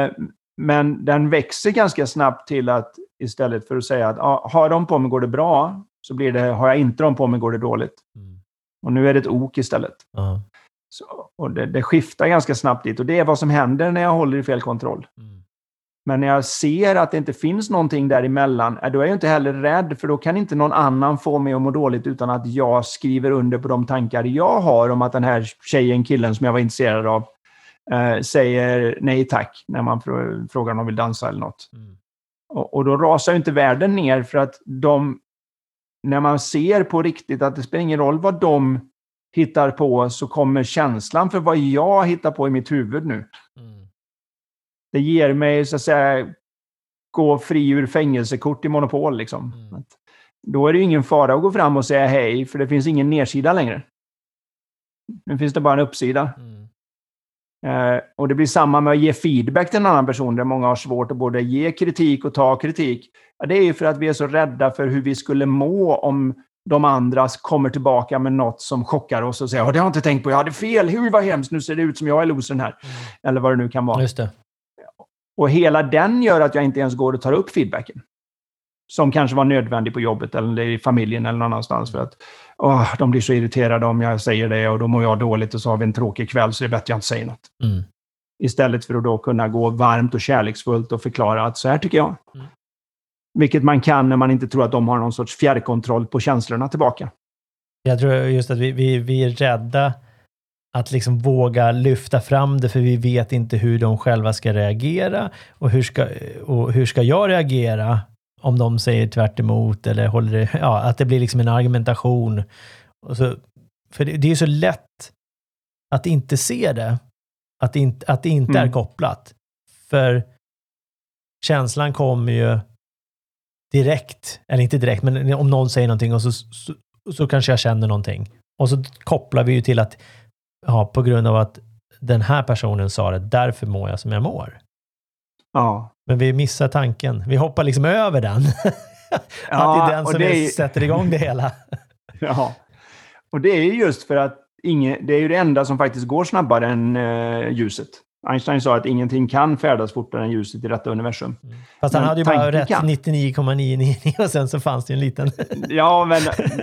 Uh, men den växer ganska snabbt till att istället för att säga att ah, har de på mig går det bra, så blir det har jag inte dem på mig går det dåligt. Mm. Och nu är det ett ok istället. Uh. Så, och det, det, skiftar ganska snabbt dit och det är vad som händer när jag håller i fel kontroll. Mm. Men när jag ser att det inte finns någonting däremellan, då är jag inte heller rädd, för då kan inte någon annan få mig att må dåligt utan att jag skriver under på de tankar jag har om att den här tjejen, killen som jag var intresserad av, eh, säger nej tack när man frågar om de vill dansa eller något. Mm. Och, och, då rasar ju inte världen ner för att de, när man ser på riktigt att det spelar ingen roll vad de hittar på så kommer känslan för vad jag hittar på i mitt huvud nu. Mm. Det ger mig, så att säga, gå fri ur fängelsekort i Monopol. Liksom. Mm. Då är det ingen fara att gå fram och säga hej, för det finns ingen nedsida längre. Nu finns det bara en uppsida. Mm. Eh, och det blir samma med att ge feedback till en annan person, där många har svårt att både ge kritik och ta kritik. Ja, det är ju för att vi är så rädda för hur vi skulle må om de andra kommer tillbaka med något som chockar oss och säger att det har jag inte tänkt på, jag hade fel, hur var hemskt, nu ser det ut som jag är losern här. Mm. Eller vad det nu kan vara. Just det. Och hela den gör att jag inte ens går och tar upp feedbacken. Som kanske var nödvändig på jobbet eller i familjen eller någon annanstans. För att åh, de blir så irriterade om jag säger det och då mår jag dåligt och så har vi en tråkig kväll så det är bättre att jag inte säger något. Mm. Istället för att då kunna gå varmt och kärleksfullt och förklara att så här tycker jag. Mm. Vilket man kan när man inte tror att de har någon sorts fjärrkontroll på känslorna tillbaka. Jag tror just att vi, vi, vi är rädda att liksom våga lyfta fram det, för vi vet inte hur de själva ska reagera. Och hur ska, och hur ska jag reagera om de säger tvärt emot eller håller det, ja, att det blir liksom en argumentation. Och så, för det, det är så lätt att inte se det, att det inte, att det inte mm. är kopplat. För känslan kommer ju direkt, eller inte direkt, men om någon säger någonting och så, så, så kanske jag känner någonting. Och så kopplar vi ju till att, ja, på grund av att den här personen sa det, därför mår jag som jag mår. Ja. Men vi missar tanken. Vi hoppar liksom över den. Ja, att det är den som är, sätter igång det hela. ja, och det är just för att ingen, det är ju det enda som faktiskt går snabbare än eh, ljuset. Einstein sa att ingenting kan färdas fortare än ljuset i detta universum. Mm. Fast han men hade ju bara rätt 99,999 och sen så fanns det en liten... ja, men,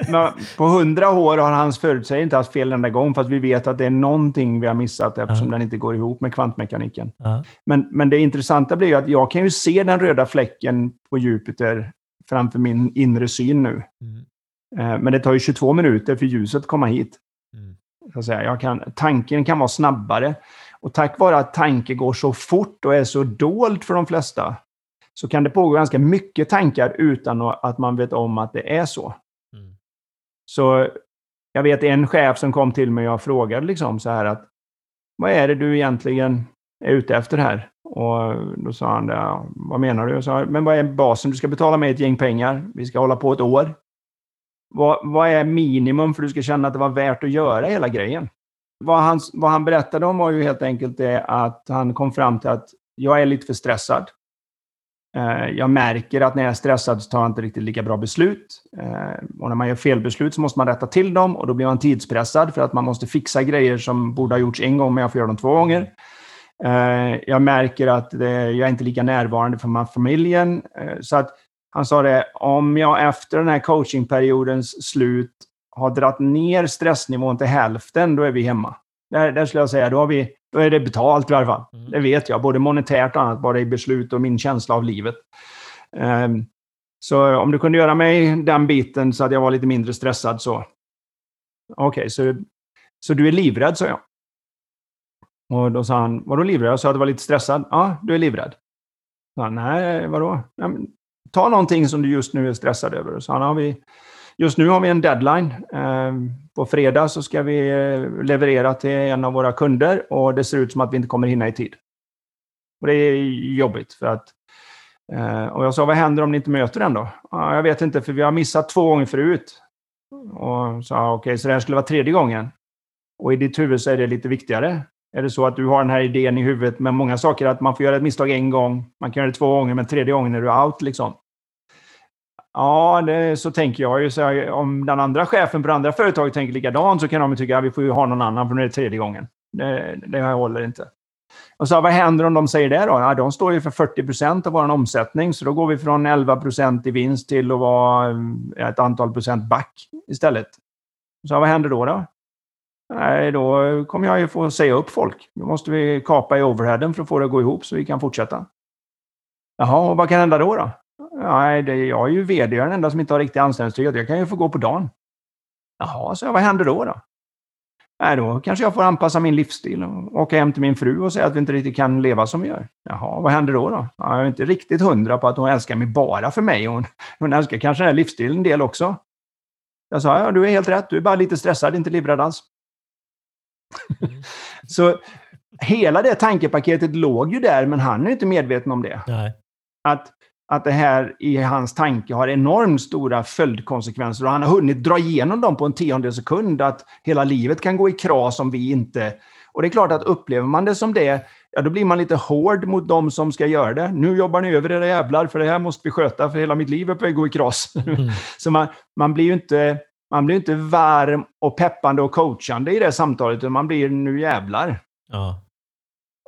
men på hundra år har hans förutsägelse inte haft fel enda gång, fast vi vet att det är någonting vi har missat eftersom uh den inte går ihop med kvantmekaniken. Uh men, men det intressanta blir ju att jag kan ju se den röda fläcken på Jupiter framför min inre syn nu. Mm. Eh, men det tar ju 22 minuter för ljuset att komma hit. Mm. Så att säga. Jag kan, tanken kan vara snabbare. Och tack vare att tanke går så fort och är så dold för de flesta, så kan det pågå ganska mycket tankar utan att man vet om att det är så. Mm. Så jag vet en chef som kom till mig och frågade liksom så här att vad är det du egentligen är ute efter här? Och då sa han, ja, vad menar du? Jag sa, men vad är basen? Du ska betala mig ett gäng pengar. Vi ska hålla på ett år. Vad, vad är minimum för att du ska känna att det var värt att göra hela grejen? Vad han, vad han berättade om var ju helt enkelt det att han kom fram till att jag är lite för stressad. Eh, jag märker att när jag är stressad så tar jag inte riktigt lika bra beslut. Eh, och när man gör felbeslut så måste man rätta till dem och då blir man tidspressad för att man måste fixa grejer som borde ha gjorts en gång men jag får göra dem två gånger. Eh, jag märker att jag är inte lika närvarande för familjen. Så att han sa det, om jag efter den här coachingperiodens slut har dratt ner stressnivån till hälften, då är vi hemma. Där, där skulle jag säga, då, har vi, då är det betalt i alla fall. Mm. Det vet jag, både monetärt och annat, bara i beslut och min känsla av livet. Um, så om du kunde göra mig den biten så att jag var lite mindre stressad så... Okej, okay, så, så du är livrädd, sa jag. Och då sa han, vadå livrädd? Jag sa att du var lite stressad. Ja, du är livrädd. Så han, nej, vadå? Ja, ta någonting som du just nu är stressad över. Så har vi, just nu har vi en deadline. Ehm, på fredag så ska vi eh, leverera till en av våra kunder och det ser ut som att vi inte kommer hinna i tid. Och det är jobbigt för att eh, och jag sa, vad händer om ni inte möter den då? Jag vet inte, för vi har missat två gånger förut. Och sa, okej, okay, så det här skulle vara tredje gången. Och i ditt huvud så är det lite viktigare. Är det så att du har den här idén i huvudet med många saker, att man får göra ett misstag en gång, man kan göra det två gånger, men tredje gången är du out liksom. Ja, det, så tänker jag ju. Så om den andra chefen på det andra företaget tänker likadant så kan de tycka att vi får ju ha någon annan för nu är det tredje gången. Det, det håller inte. Och så vad händer om de säger det då? Ja, de står ju för 40 procent av vår omsättning, så då går vi från 11 procent i vinst till att vara eh, ett antal procent back istället. Så vad händer då? då? Nej, då kommer jag ju få säga upp folk. Då måste vi kapa i overheaden för att få det att gå ihop så vi kan fortsätta. Jaha, och vad kan hända då? då? Nej, det, jag är ju VD, jag är den enda som inte har riktig anställningstrygghet. Jag kan ju få gå på dagen. Jaha, så vad händer då? då? Nej, då kanske jag får anpassa min livsstil och åka hem till min fru och säga att vi inte riktigt kan leva som vi gör. Jaha, vad händer då? då? Jag är inte riktigt hundra på att hon älskar mig bara för mig. Hon, hon älskar kanske den här livsstilen en del också. Jag sa, ja, du är helt rätt. Du är bara lite stressad, inte livrädd alls. Mm. så hela det tankepaketet låg ju där, men han är inte medveten om det. Nej. Att att det här i hans tanke har enormt stora följdkonsekvenser och han har hunnit dra igenom dem på en tiondel sekund, att hela livet kan gå i kras om vi inte... Och det är klart att upplever man det som det, ja då blir man lite hård mot de som ska göra det. Nu jobbar ni över era jävlar, för det här måste vi sköta, för hela mitt liv är på väg att gå i kras. Mm. Så man, man blir ju inte... Man blir inte varm och peppande och coachande i det samtalet, utan man blir nu jävlar. Ja.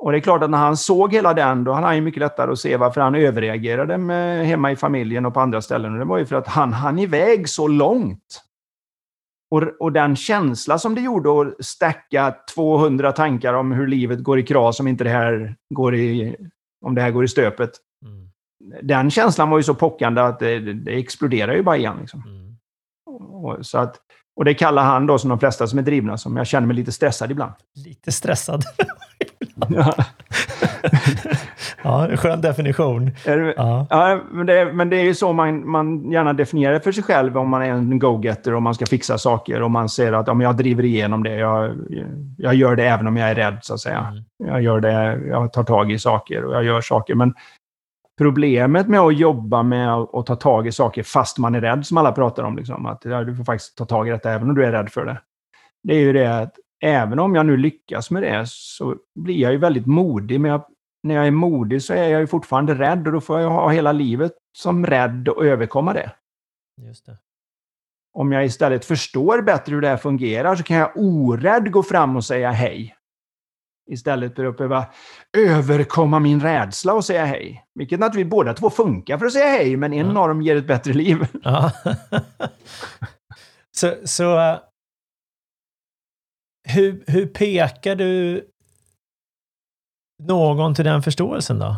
Och det är klart att när han såg hela den, då hade han ju mycket lättare att se varför han överreagerade med, hemma i familjen och på andra ställen. Och det var ju för att han hann iväg så långt. Och, och den känsla som det gjorde att stacka 200 tankar om hur livet går i kras om inte det här går i, om det här går i stöpet. Mm. Den känslan var ju så pockande att det, det exploderar ju bara igen. Liksom. Mm. Och, så att, och det kallar han då, som de flesta som är drivna, som jag känner mig lite stressad ibland. Lite stressad? Ja. ja, skön definition. Ja. ja, men, det, men det är ju så man, man gärna definierar för sig själv om man är en go-getter och man ska fixa saker och man ser att ja, jag driver igenom det. Jag, jag gör det även om jag är rädd, så att säga. Mm. Jag gör det, jag tar tag i saker och jag gör saker. Men problemet med att jobba med att ta tag i saker fast man är rädd, som alla pratar om, liksom, att ja, du får faktiskt ta tag i detta även om du är rädd för det. Det är ju det att även om jag nu lyckas med det så blir jag ju väldigt modig. Men jag, när jag är modig så är jag ju fortfarande rädd och då får jag ha hela livet som rädd och överkomma det. Just det. Om jag istället förstår bättre hur det här fungerar så kan jag orädd gå fram och säga hej. Istället för att behöva överkomma min rädsla och säga hej. Vilket naturligtvis båda två funkar för att säga hej, men en ja. av dem ger ett bättre liv. Ja. så, så hur, hur pekar du någon till den förståelsen då?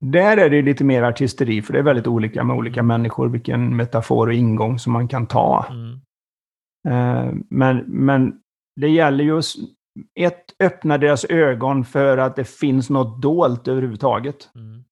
Där är det lite mer artisteri, för det är väldigt olika med olika människor, vilken metafor och ingång som man kan ta. Mm. Uh, men, men det gäller ju att ett, öppna deras ögon för att det finns något dolt överhuvudtaget. Mm.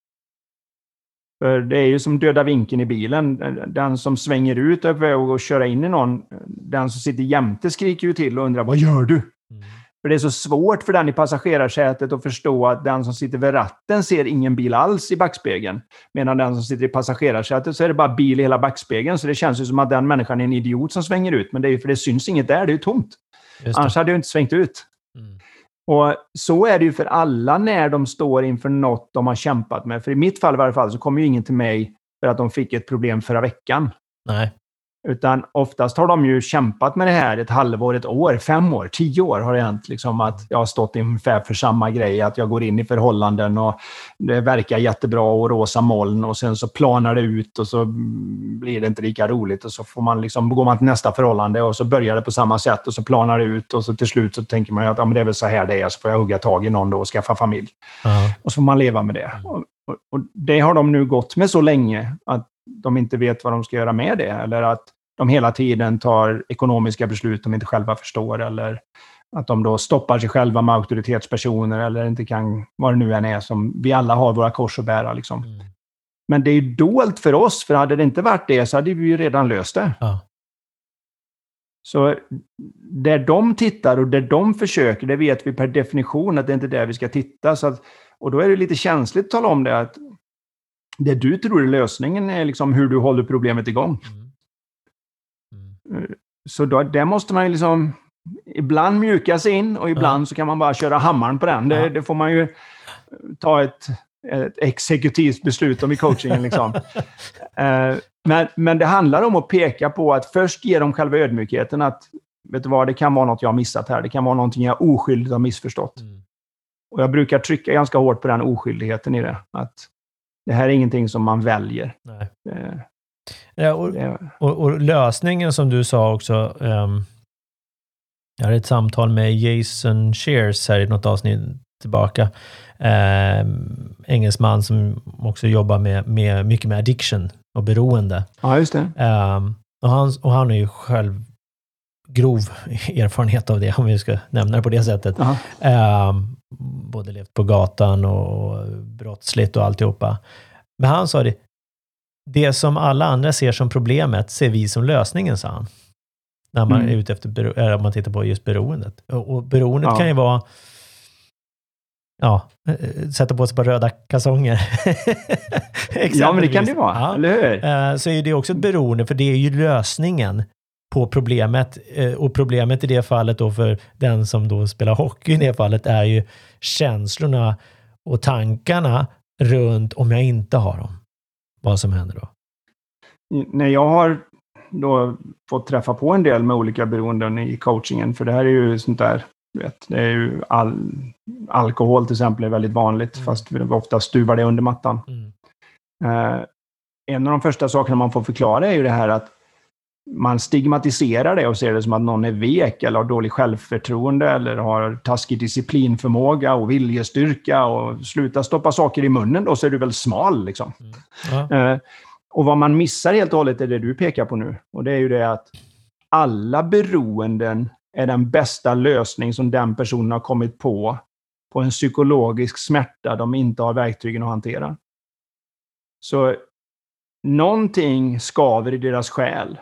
För det är ju som döda vinkeln i bilen. Den som svänger ut är på väg att köra in i någon. Den som sitter jämte skriker ju till och undrar vad gör du? Mm. För det är så svårt för den i passagerarsätet att förstå att den som sitter vid ratten ser ingen bil alls i backspegeln. Medan den som sitter i passagerarsätet så är det bara bil i hela backspegeln. Så det känns ju som att den människan är en idiot som svänger ut. Men det är ju för det syns inget där, det är ju tomt. Annars hade jag inte svängt ut. Mm. Och så är det ju för alla när de står inför något de har kämpat med. För i mitt fall i varje fall så kom ju ingen till mig för att de fick ett problem förra veckan. Nej. Utan oftast har de ju kämpat med det här ett halvår, ett år, fem år, tio år har det hänt. Liksom att jag har stått ungefär för samma grej, att jag går in i förhållanden och det verkar jättebra och rosa moln och sen så planar det ut och så blir det inte lika roligt och så får man liksom, går man till nästa förhållande och så börjar det på samma sätt och så planar det ut och så till slut så tänker man att ja, men det är väl så här det är, så får jag hugga tag i någon då och skaffa familj. Uh -huh. Och så får man leva med det. Och, och, och det har de nu gått med så länge att de inte vet vad de ska göra med det. Eller att de hela tiden tar ekonomiska beslut de inte själva förstår. Eller att de då stoppar sig själva med auktoritetspersoner eller inte kan, vad det nu än är, som vi alla har våra kors att bära. Liksom. Mm. Men det är ju dolt för oss, för hade det inte varit det så hade vi ju redan löst det. Ja. Så där de tittar och där de försöker, det vet vi per definition att det inte är där vi ska titta. Så att, och då är det lite känsligt att tala om det, att det du tror är lösningen är liksom hur du håller problemet igång. Mm. Mm. Så då, där måste man ju liksom ibland mjuka sig in och ibland Ja. så kan man bara köra hammaren på den. Det, det får man ju ta ett, ett exekutivt beslut om i coachingen. Liksom. Eh, men, men det handlar om att peka på att först ge dem själva ödmjukheten att vet du vad, det kan vara något jag har missat här. Det kan vara någonting jag oskyldigt har missförstått. Mm. Och jag brukar trycka ganska hårt på den oskyldigheten i det. Att det här är ingenting som man väljer. Nej. Det, Ja, och, och, och lösningen som du sa också. ehm, jag hade ett samtal med Jason Shears här i något avsnitt tillbaka. Um, engelsman som också jobbar med, med mycket med addiction och beroende. ja, just det. Ehm, och, han, och han har ju själv grov erfarenhet av det, om vi ska nämna det på det sättet. Aha. Både levt på gatan och brottsligt och alltihopa. Men han sa det, det som alla andra ser som problemet ser vi som lösningen, sa han. När man Mm. är ute efter, eller om man tittar på just beroendet. Och, och beroendet Ja. kan ju vara Ja, eh, sätta på sig på röda kalsonger. Ja, men det kan det Exempelvis. vara, Ja. eller hur? Eh, så är det också ett beroende, för det är ju lösningen på problemet. Eh, Och problemet i det fallet då för den som då spelar hockey i det fallet är ju känslorna och tankarna runt om jag inte har dem. Vad som händer då. när jag har då fått träffa på en del med olika beroenden i coachingen, för det här är ju sånt där, vet, det är ju all, alkohol till exempel är väldigt vanligt, Mm. fast vi ofta stuvar det under mattan. Mm. Eh, en av de första sakerna man får förklara är ju det här att man stigmatiserar det och ser det som att någon är vek eller har dålig självförtroende eller har taskig disciplinförmåga och viljestyrka och sluta stoppa saker i munnen då så är du väl smal liksom. Ja. Eh, och vad man missar helt och hållet är det du pekar på nu. Och det är ju det att alla beroenden är den bästa lösning som den personen har kommit på på en psykologisk smärta de inte har verktygen att hantera. Så någonting skaver i deras själ.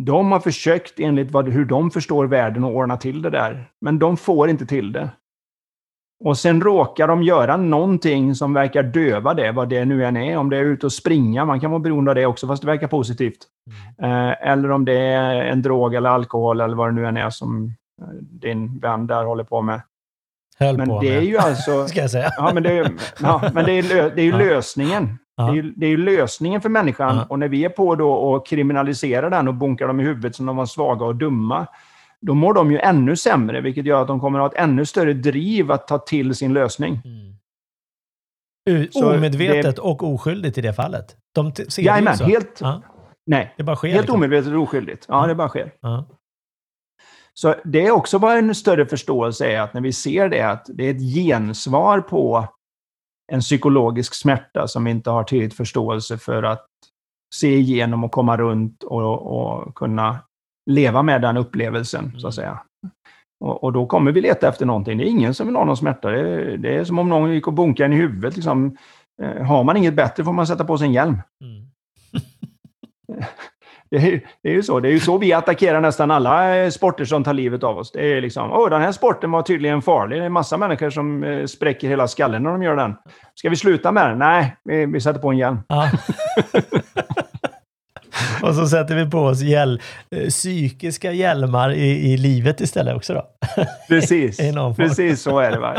De har försökt enligt vad, hur de förstår världen att ordna till det där, men de får inte till det. Och sen råkar de göra någonting som verkar döva det, vad det nu än är. Om det är ute och springa, man kan vara beroende av det också, fast det verkar positivt. Eh, eller om det är en drog eller alkohol eller vad det nu än är som eh, din vän där håller på med. Höll Men på det är med, ju alltså... ska jag säga. Ja, men det är, ja, men det är, lö, det är ju Ja. lösningen. Ja. Det, är ju, det är ju lösningen för människan. Ja. Och när vi är på då och kriminaliserar den och bunkar dem i huvudet som de var svaga och dumma, då mår de ju ännu sämre, vilket gör att de kommer att ha ett ännu större driv att ta till sin lösning. Mm. Omedvetet och oskyldigt i det fallet. De ser det ju Jajamän, så. helt, Ja, nej, det bara sker. helt liksom. omedvetet och oskyldigt. Ja, det bara sker. Ja. Så det är också vad en större förståelse är, att när vi ser det, att det är ett gensvar på en psykologisk smärta som vi inte har tillräckligt förståelse för att se igenom och komma runt och, och kunna leva med den upplevelsen, så att säga. Och, och då kommer vi leta efter någonting. Det är ingen som vill ha någon smärta. Det är, det är som om någon gick och bunkade en i huvudet. Liksom. Eh, Har man inget bättre får man sätta på sig en hjälm. Mm. Det är, det är ju så. Det är ju så vi attackerar nästan alla eh, sporter som tar livet av oss. Det är liksom, åh, den här sporten var tydligen farlig. Det är massa människor som eh, spräcker hela skallen när de gör den. Ska vi sluta med den? Nej, vi, vi sätter på en hjälm. Ja. Och så sätter vi på oss hjäl- eh, psykiska hjälmar i, i livet istället också då. Precis. Precis så är det. Va?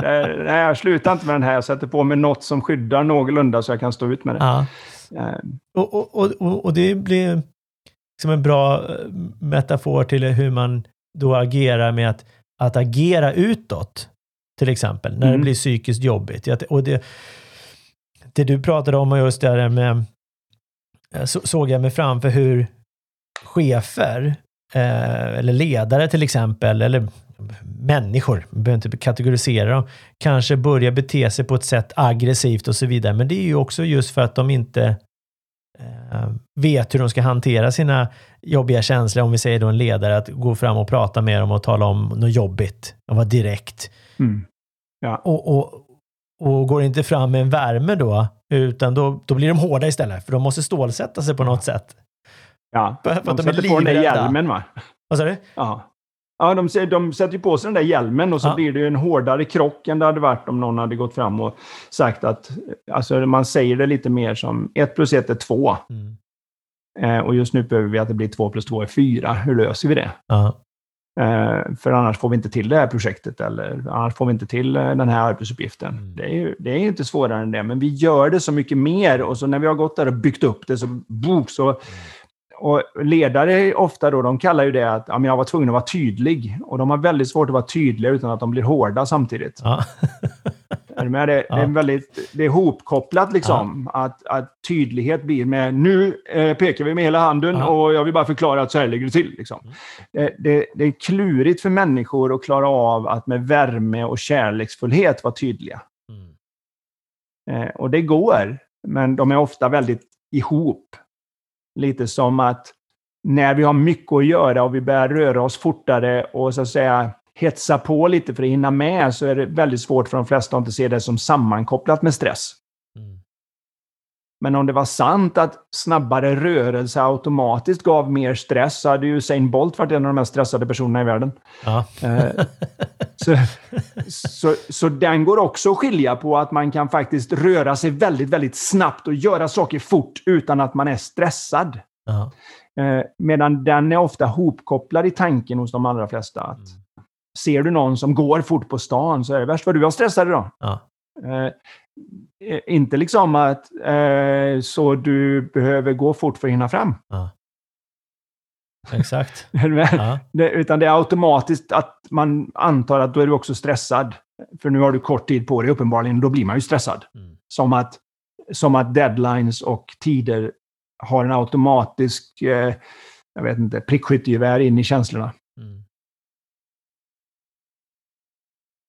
Nej, jag slutar inte med den här. Jag sätter på mig något som skyddar någorlunda så jag kan stå ut med det. Ja. Eh, Och, och, och, och, och det blir som en bra eh, metafor till hur man då agerar med att, att agera utåt. Till exempel, när det Mm. blir psykiskt jobbigt. Och det, det du pratade om och just det där med, eh, så, såg jag mig framför hur chefer, eh, eller ledare till exempel, eller människor, man behöver inte kategorisera dem, kanske börjar bete sig på ett sätt aggressivt och så vidare. Men det är ju också just för att de inte vet hur de ska hantera sina jobbiga känslor. Om vi säger då en ledare, att gå fram och prata med dem och tala om något jobbigt och vara direkt. mm. Och, och, och går inte fram med en värme då, Utan då, då blir de hårda istället, för de måste stålsätta sig på något sätt. Ja, För att de, de är sätter på den där hjälmen va? Vad sa du? Ja. Ja, de, de sätter ju på sig den där hjälmen och så Ja. blir det en hårdare krock än det hade varit om någon hade gått fram och sagt att... Alltså man säger det lite mer som 1 plus 1 är 2. Mm. Eh, och just nu behöver vi att det blir 2 plus 2 är 4. Hur löser vi det? Ja. Eh, för annars får vi inte till det här projektet eller annars får vi inte till eh, den här arbetsuppgiften. Mm. Det, är ju, det är inte svårare än det, men vi gör det så mycket mer och så när vi har gått där och byggt upp det så... Boom, så och ledare ofta då, de kallar ju det att ja, men jag var tvungen att vara tydlig. Och de har väldigt svårt att vara tydliga utan att de blir hårda samtidigt. Ja. Är du med? Det, det, är Ja. väldigt, det är hopkopplat liksom. Att, att tydlighet blir med nu eh, pekar vi med hela handen Ja. och jag vill bara förklara att så här ligger det till. Liksom. Det, det, det är klurigt för människor att klara av att med värme och kärleksfullhet vara tydliga. Mm. Eh, och det går, men de är ofta väldigt ihop. Lite som att när vi har mycket att göra och vi börjar röra oss fortare och så att säga hetsa på lite för att hinna med så är det väldigt svårt för de flesta att inte se det som sammankopplat med stress. Men om det var sant att snabbare rörelse automatiskt gav mer stress så hade ju Usain Bolt varit en av de mest stressade personerna i världen. Ja. Eh, så, så, så den går också att skilja på att man kan faktiskt röra sig väldigt, väldigt snabbt och göra saker fort utan att man är stressad. Ja. Eh, medan den är ofta hopkopplad i tanken hos de allra flesta. Att Mm. Ser du någon som går fort på stan så är det värst vad du har stressad idag. Ja. Eh, inte liksom att eh, så du behöver gå fort för att hinna fram. Ja. Exakt. Ja. Utan det är automatiskt att man antar att då är du också stressad. För nu har du kort tid på dig uppenbarligen, då blir man ju stressad. Mm. Som att, som att deadlines och tider har en automatisk, eh, jag vet inte, prickskyttegevär in i känslorna. Mm.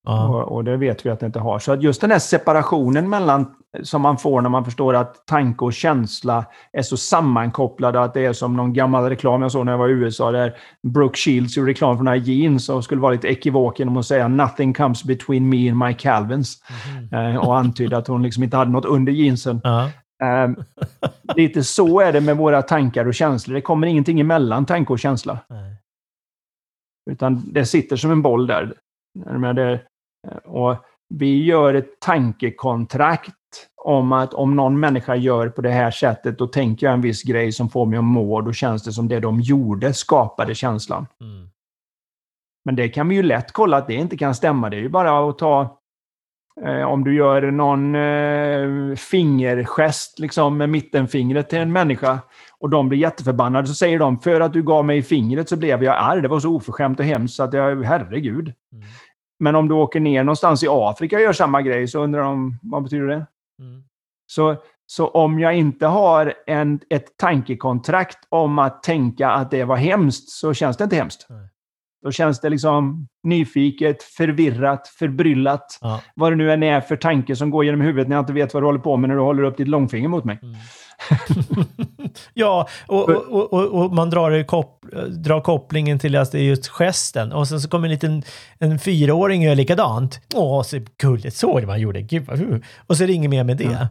Ja. Och, och det vet vi att det inte har. Så just den här separationen mellan, som man får när man förstår att tanke och känsla är så sammankopplade att det är som någon gammal reklam jag såg när jag var i USA där Brooke Shields gjorde reklam för några jeans och skulle vara lite ekivok genom att säga “Nothing comes between me and my Calvins” Mhm. eh, och antydde att hon liksom inte hade något under jeansen. Ja. Eh, lite så är det med våra tankar och känslor. Det kommer ingenting emellan tanke och känsla. Nej. Utan det sitter som en boll där. Det, och vi gör ett tankekontrakt om att om någon människa gör på det här sättet, då tänker jag en viss grej som får mig att må, och då känns det som det de gjorde skapade känslan. Mm. Men det kan vi ju lätt kolla att det inte kan stämma. Det är ju bara att ta eh, om du gör någon eh, fingergest liksom, med mittenfingret till en människa och de blir jätteförbannade så säger de för att du gav mig fingret så blev jag arg. Det var så oförskämt och hemskt så att jag, herregud. Mm. Men om du åker ner någonstans i Afrika och gör samma grej så undrar de, vad betyder det? Mm. Så, så om jag inte har en, ett tankekontrakt om att tänka att det var hemskt så känns det inte hemskt. Nej. Då känns det liksom nyfiket, förvirrat, förbryllat. Ja. Vad det nu än är för tanke som går genom huvudet när jag inte vet vad du håller på med när du håller upp ditt långfinger mot mig. Mm. ja, och, och, och, och man drar, kop, drar kopplingen till att det är just gesten. Och sen så kommer en liten en fyraåring och gör likadant. Åh, så gulligt såg det man gjorde. Gud, vad, och så är det inget mer med det. Ja.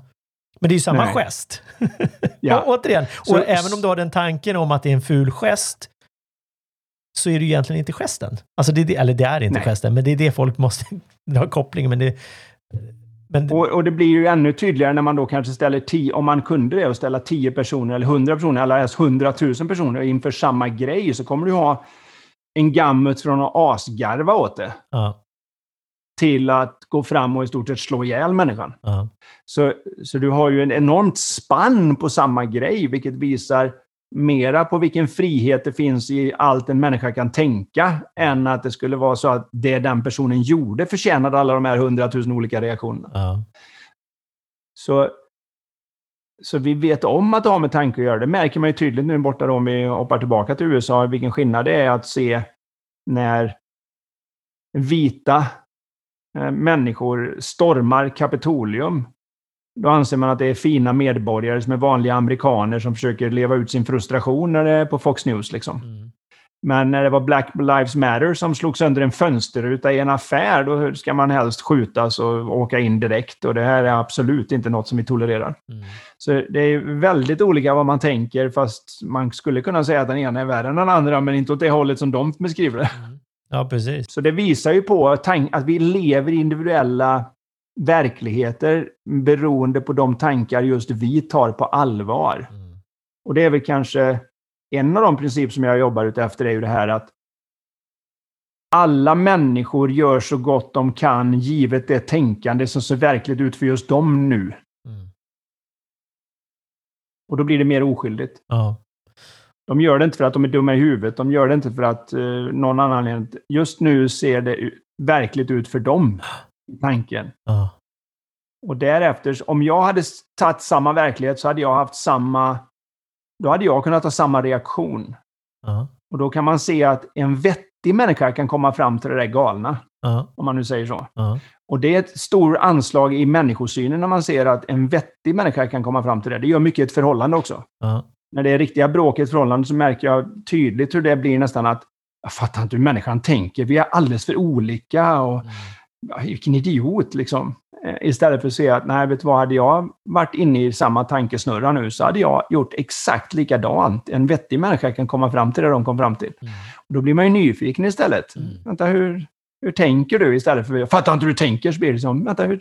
Men det är ju samma Nej. gest. Ja. och, återigen, Så- och även om du har den tanken om att det är en ful gest så är det ju egentligen inte gesten. Alltså det är det, eller det är inte Nej. gesten, men det är det folk måste dra kopplingen. Men det, men, Och, och det blir ju ännu tydligare när man då kanske ställer tio, om man kunde det, och ställa 10 personer eller 100 personer eller ens 100 000 personer inför samma grej så kommer du ha en gammut från att asgarva åt det. Ja, till att gå fram och i stort sett slå ihjäl människan. ja, Så, så du har ju en enormt spann på samma grej, vilket visar mera på vilken frihet det finns i allt en människa kan tänka, än att det skulle vara så att det den personen gjorde förtjänade alla de här hundratusen olika reaktionerna. ja. Så, så vi vet om att det har med tanke att göra. Det märker man ju tydligt nu borta då om vi hoppar tillbaka till USA, vilken skillnad det är att se när vita eh, människor stormar Kapitolium. Då anser man att det är fina medborgare som är vanliga amerikaner som försöker leva ut sin frustration när det är på Fox News. Liksom. Mm. Men när det var Black Lives Matter som slog sönder en fönsterruta i en affär, då ska man helst skjutas och åka in direkt. Och det här är absolut inte något som vi tolererar. Mm. Så det är väldigt olika vad man tänker, fast man skulle kunna säga att den ena är värre än den andra, men inte åt det hållet som de beskriver det. Mm. Ja, precis. Så det visar ju på att vi lever i individuella verkligheter beroende på de tankar just vi tar på allvar. Mm. Och det är väl kanske en av de principer som jag jobbar efter är ju det här att alla människor gör så gott de kan givet det tänkande som ser verkligt ut för just dem nu. Mm. Och då blir det mer oskyldigt. Ja. De gör det inte för att de är dumma i huvudet. De gör det inte för att uh, någon annan... Just nu ser det verkligt ut för dem. Tanken. Ja. Och därefter, om jag hade tagit samma verklighet så hade jag haft samma då hade jag kunnat ha samma reaktion. Uh-huh. Och då kan man se att en vettig människa kan komma fram till det där galna. Uh-huh. Om man nu säger så. Och det är ett stort anslag i människosynen när man ser att en vettig människa kan komma fram till det. Det gör mycket i ett förhållande också. När det är riktiga bråk i ett förhållande så märker jag tydligt hur det blir nästan att jag fattar inte hur människan tänker. Vi är alldeles för olika. Och, mm. Vilken idiot liksom. Eh, istället för att se att, nej, vet du vad, hade jag varit inne i samma tankesnurra nu så hade jag gjort exakt likadant. En vettig människa kan komma fram till det de kom fram till. Mm. Och då blir man ju nyfiken istället. Mm. Vänta, hur, hur tänker du? Istället för, jag fattar inte hur du tänker, så blir det som, vänta, hur,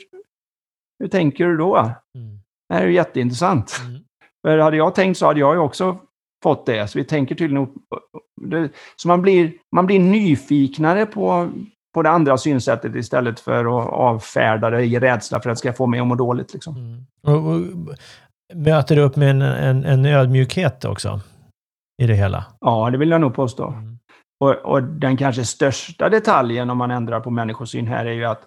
hur tänker du då? Mm. Det här är ju jätteintressant. Mm. För hade jag tänkt så hade jag ju också fått det. Så vi tänker tydligen... Så man blir, man blir nyfiknare på, på det andra synsättet istället för att avfärda det i rädsla för att det ska få mig att må dåligt. Liksom. Mm. Och, och, möter du upp med en, en, en ödmjukhet också i det hela? Ja, det vill jag nog påstå. Mm. Och, och, den kanske största detaljen om man ändrar på människosyn här är ju att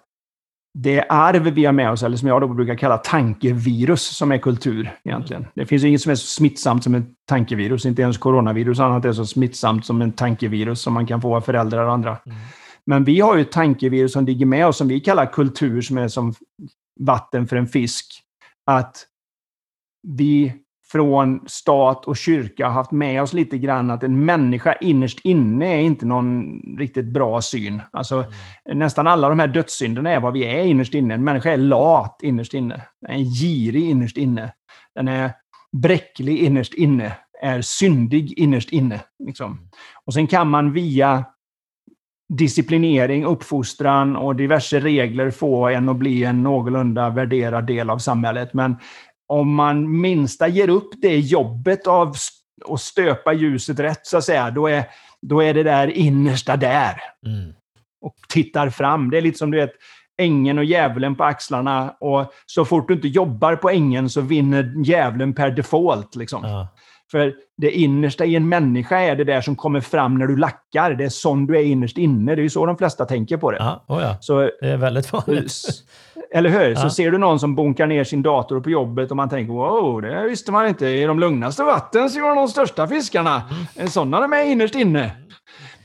det arv vi har med oss, eller som jag då brukar kalla tankevirus, som är kultur egentligen. Det finns ju inget som är så smittsamt som ett tankevirus, inte ens coronavirus annat är så smittsamt som en tankevirus som man kan få av föräldrar och andra. Mm. Men vi har ju ett tankevirus som ligger med oss som vi kallar kultur, som är som vatten för en fisk. Att vi från stat och kyrka har haft med oss lite grann att en människa innerst inne är inte någon riktigt bra syn. Alltså, mm. Nästan alla de här dödssynderna är vad vi är innerst inne. En människa är lat innerst inne. Den är girig innerst inne. Den är bräcklig innerst inne. Är syndig innerst inne. Liksom. Mm. Och sen kan man via disciplinering, uppfostran och diverse regler få en att bli en någorlunda värderad del av samhället. Men om man minsta ger upp det jobbet av att stöpa ljuset rätt, så att säga, då är, då är det där innersta där. Mm. Och tittar fram. Det är lite som du vet, ängen och djävulen på axlarna. Och så fort du inte jobbar på ängen så vinner djävulen per default. Liksom. Ja. För det innersta i en människa är det där som kommer fram när du lackar. Det är sån du är innerst inne. Det är ju så de flesta tänker på det. Ja, oh ja. Så, det är väldigt vanligt. Eller hur? Ja. Så ser du någon som bonkar ner sin dator på jobbet och man tänker wow, det visste man inte. I de lugnaste vatten så var de största fiskarna. Mm. Sådana de är innerst inne.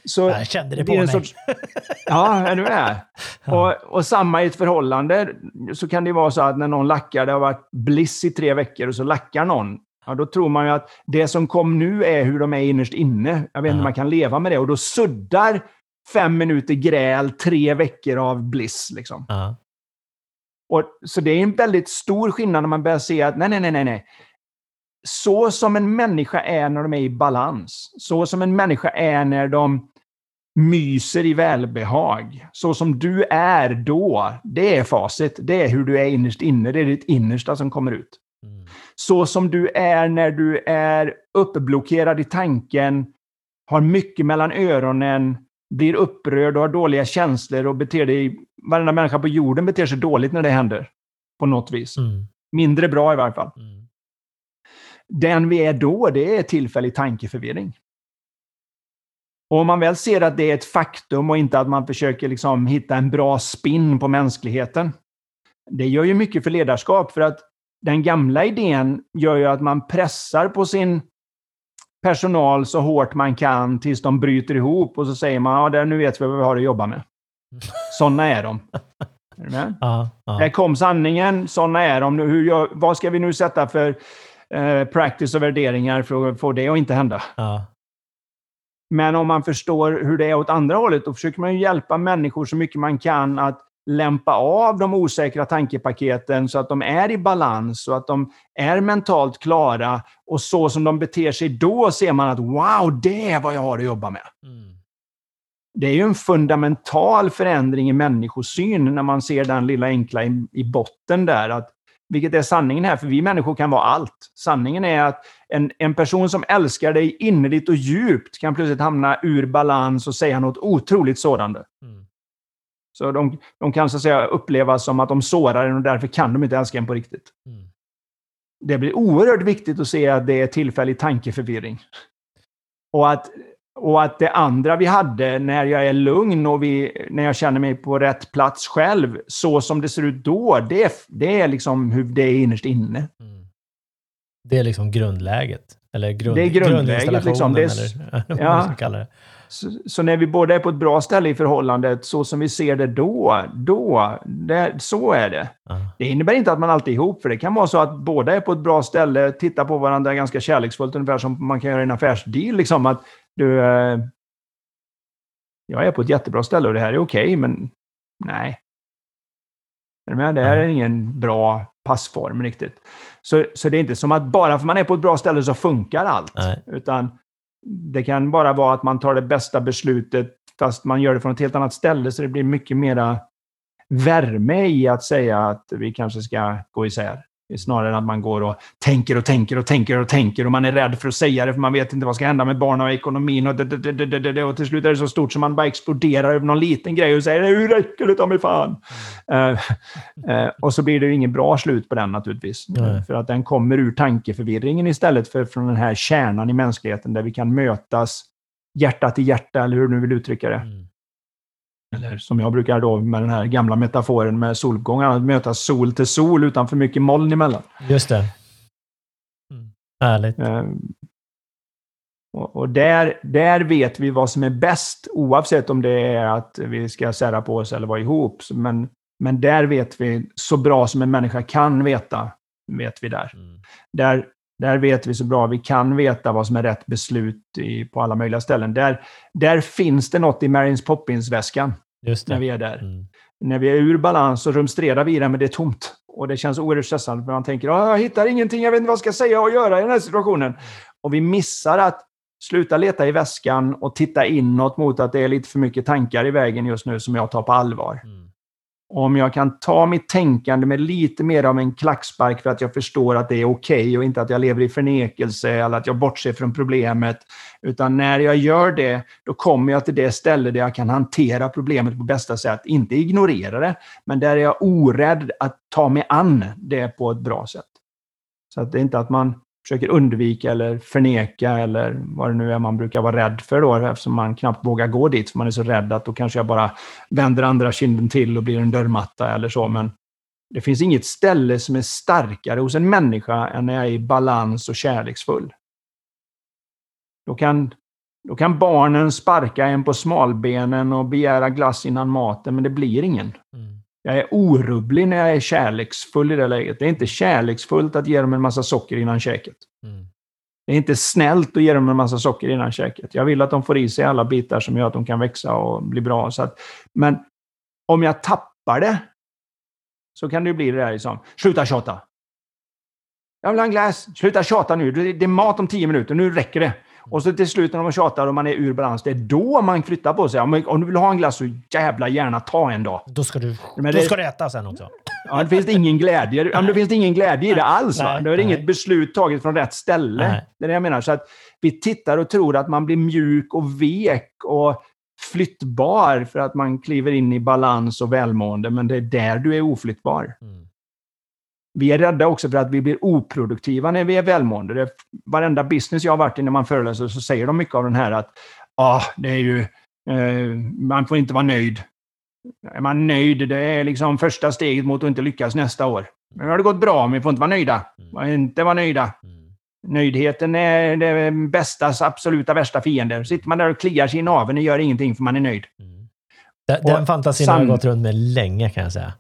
Så jag kände det på det mig. Sorts, ja, är du med? Och, och samma i ett förhållande så kan det vara så att när någon lackar, det har varit bliss i tre veckor och så lackar någon. Ja, då tror man ju att det som kom nu är hur de är innerst inne. Jag vet inte om man kan leva med det. Och då suddar fem minuter gräl tre veckor av bliss. Liksom. Uh. Och, så det är en väldigt stor skillnad när man börjar se att nej, nej, nej, nej. Så som en människa är när de är i balans. Så som en människa är när de myser i välbehag. Så som du är då, det är facit. Det är hur du är innerst inne. Det är ditt innersta som kommer ut. Mm. Så som du är när du är uppblockerad i tanken, har mycket mellan öronen, blir upprörd och har dåliga känslor och beter dig... Varenda människa på jorden beter sig dåligt när det händer. På något vis. Mm. Mindre bra i varje fall. Mm. Den vi är då, det är tillfällig tankeförvirring. Och om man väl ser att det är ett faktum och inte att man försöker liksom hitta en bra spin på mänskligheten. Det gör ju mycket för ledarskap, för att den gamla idén gör ju att man pressar på sin personal så hårt man kan tills de bryter ihop och så säger man ja, nu vet vi vad vi har att jobba med. Sådana är de. Är ja, ja. Här kom sanningen, sådana är de. Hur gör, vad ska vi nu sätta för eh, practice och värderingar för att få det att inte hända? Ja. Men om man förstår hur det är åt andra hållet, då försöker man ju hjälpa människor så mycket man kan att lämpa av de osäkra tankepaketen så att de är i balans, så att de är mentalt klara. Och så som de beter sig då ser man att wow, det är vad jag har att jobba med. Mm. Det är ju en fundamental förändring i människosyn när man ser den lilla enkla i, i botten där. Att, vilket är sanningen här, för vi människor kan vara allt. Sanningen är att en, en person som älskar dig innerligt och djupt kan plötsligt hamna ur balans och säga något otroligt sårande. Mm. Så de, de kan så säga upplevas som att de sårar en och därför kan de inte älska en på riktigt. Mm. Det blir oerhört viktigt att se att det är tillfällig tankeförvirring. Och att, och att det andra vi hade, när jag är lugn och vi, när jag känner mig på rätt plats själv, så som det ser ut då, det, det är liksom hur det är innerst inne. Mm. Det är liksom grundläget? Eller grund, det är grundläget. Liksom. Det är, eller ja. Så, så, när vi båda är på ett bra ställe i förhållandet, så som vi ser det då, då, det, så är det. Uh. Det innebär inte att man alltid är ihop, för det kan vara så att båda är på ett bra ställe, tittar på varandra ganska kärleksfullt, ungefär som man kan göra i en affärsdeal. Liksom, att du, eh, jag är på ett jättebra ställe och det här är okej, okay, men nej. Men det här är ingen bra passform riktigt. Så, så det är inte som att bara för man är på ett bra ställe så funkar allt. Nej. Utan det kan bara vara att man tar det bästa beslutet fast man gör det från ett helt annat ställe så det blir mycket mera värme i att säga att vi kanske ska gå isär. Snarare än att man går och tänker och tänker och tänker och tänker och man är rädd för att säga det för man vet inte vad som ska hända med barnen och ekonomin och, det, det, det, och till slut är det så stort som man bara exploderar över någon liten grej och säger hur räcker det ta mig fan? Uh, uh, och så blir det ju ingen bra slut på den naturligtvis. Mm. För att den kommer ur tankeförvirringen istället för från den här kärnan i mänskligheten där vi kan mötas hjärta till hjärta eller hur du nu vill uttrycka det. Mm. Eller som jag brukar då med den här gamla metaforen med solgången, att möta sol till sol utan för mycket moln emellan. Just det. Mm. Härligt. Um, och, och där, där vet vi vad som är bäst, oavsett om det är att vi ska sära på oss eller vara ihop. Men, men där vet vi så bra som en människa kan veta, vet vi där. Mm. Där, där vet vi så bra vi kan veta vad som är rätt beslut i, på alla möjliga ställen. Där, där finns det något i Marins Poppins-väskan. När vi är där. Mm. När vi är ur balans så rumstrerar vi i den, men det är tomt. Och det känns oerhört stressande, för man tänker att jag hittar ingenting, jag vet inte vad jag ska säga och göra i den här situationen. Och vi missar att sluta leta i väskan och titta inåt mot att det är lite för mycket tankar i vägen just nu som jag tar på allvar. Mm om jag kan ta mitt tänkande med lite mer av en klackspark för att jag förstår att det är okej okay och inte att jag lever i förnekelse eller att jag bortser från problemet. Utan när jag gör det, då kommer jag till det ställe där jag kan hantera problemet på bästa sätt. Inte ignorera det, men där är jag orädd att ta mig an det på ett bra sätt. Så att det är inte att man försöker undvika eller förneka eller vad det nu är man brukar vara rädd för då, eftersom man knappt vågar gå dit, för man är så rädd att då kanske jag bara vänder andra kinden till och blir en dörrmatta eller så. Men det finns inget ställe som är starkare hos en människa än när jag är i balans och kärleksfull. Då kan, då kan barnen sparka en på smalbenen och begära glass innan maten, men det blir ingen. Mm. Jag är orubblig när jag är kärleksfull i det läget. Det är inte kärleksfullt att ge dem en massa socker innan käket. Mm. Det är inte snällt att ge dem en massa socker innan käket. Jag vill att de får i sig alla bitar som gör att de kan växa och bli bra. Så att, men om jag tappar det, så kan det bli det där liksom, sluta tjata. Jag vill ha en glass, sluta tjata nu. Det är mat om tio minuter, nu räcker det. Och så till slut när de tjatar och man är ur balans, det är då man flyttar på sig. Om, om du vill ha en glass så jävla gärna ta en då. Då ska du, Men då ska du äta sen också. Ja, det finns ingen glädje. Ja, det finns ingen glädje i det alls. Nej, är det nej. inget beslut taget från rätt ställe. Nej. Det är det jag menar. Så att vi tittar och tror att man blir mjuk och vek och flyttbar för att man kliver in i balans och välmående. Men det är där du är oflyttbar. Mm. Vi är rädda också för att vi blir oproduktiva när vi är välmående. Det, varenda business jag har varit i när man föreläser så säger de mycket av den här att ah, det är ju, eh, man får inte vara nöjd. Är man nöjd, det är liksom första steget mot att inte lyckas nästa år. Men har det gått bra, men vi får inte vara nöjda. Mm. Inte vara nöjda. Mm. Nöjdheten är det bästas absoluta värsta fiende. Sitter man där och kliar sig i naveln och gör ingenting för man är nöjd. Mm. Den, den fantasin har jag gått runt med länge kan jag säga.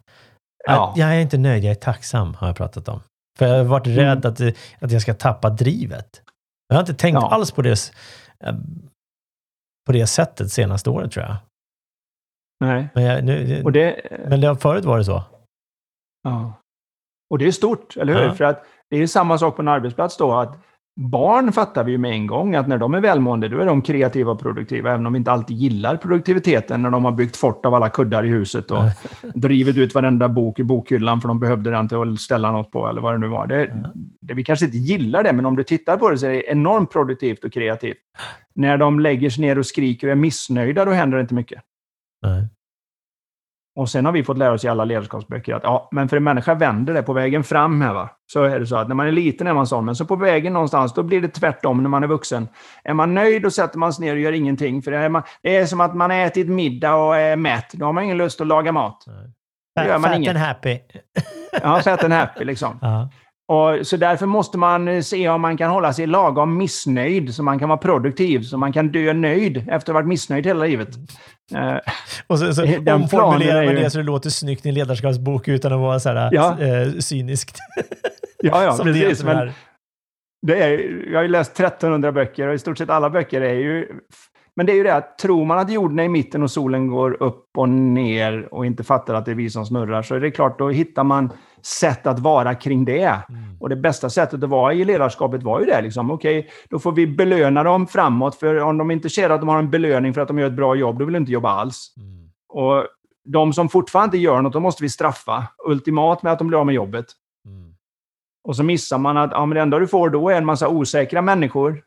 Ja. Jag är inte nöjd, jag är tacksam, har jag pratat om. För jag har varit mm. rädd att, att jag ska tappa drivet. Jag har inte tänkt ja. alls på det. på det sättet senaste året tror jag. Nej. Men, jag, nu, Och det, men det, förut var det så. ja. och det är stort, eller hur? Ja. För att det är samma sak på en arbetsplats då, att barn fattar vi ju med en gång att när de är välmående, då är de kreativa och produktiva, även om vi inte alltid gillar produktiviteten när de har byggt fort av alla kuddar i huset och drivit ut varenda bok i bokhyllan för de behövde den till att ställa något på, eller vad det nu var. Det, det, vi kanske inte gillar det, men om du tittar på det så är det enormt produktivt och kreativt. När de lägger sig ner och skriker och är missnöjda, då händer det inte mycket. Nej. Och sen har vi fått lära oss i alla ledarskapsböcker att ja, men för en människa vänder det på vägen fram här va. Så är det så att när man är liten är man sån, men så på vägen någonstans, då blir det tvärtom när man är vuxen. Är man nöjd och sätter man sig ner och gör ingenting, för det är, man, det är som att man har ätit middag och är mätt. Då har man ingen lust att laga mat. Då gör man Fat inget. and happy. Ja, fat and happy liksom. Ja. Och, så därför måste man eh, se om man kan hålla sig lagom missnöjd, så man kan vara produktiv, så man kan dö nöjd efter att ha varit missnöjd hela livet. Eh, Och så, så omformulerar är man ju- det så det låter snyggt i en ledarskapsbok utan att vara så här, Ja. eh, cyniskt. ja, ja, Som det precis. egentligen Men, är. Det är, jag har ju läst 1300 böcker och i stort sett alla böcker är ju... Men det är ju det att tror man att jorden är i mitten och solen går upp och ner och inte fattar att det är vi som snurrar så är det klart, då hittar man sätt att vara kring det. Mm. Och det bästa sättet att vara i ledarskapet var ju det. Liksom. Okej, då får vi belöna dem framåt. För om de inte ser att de har en belöning för att de gör ett bra jobb, då vill de inte jobba alls. Mm. Och de som fortfarande inte gör något, då måste vi straffa. Ultimat med att de blir av med jobbet. Mm. Och så missar man att ja, men det enda du får då är en massa osäkra människor.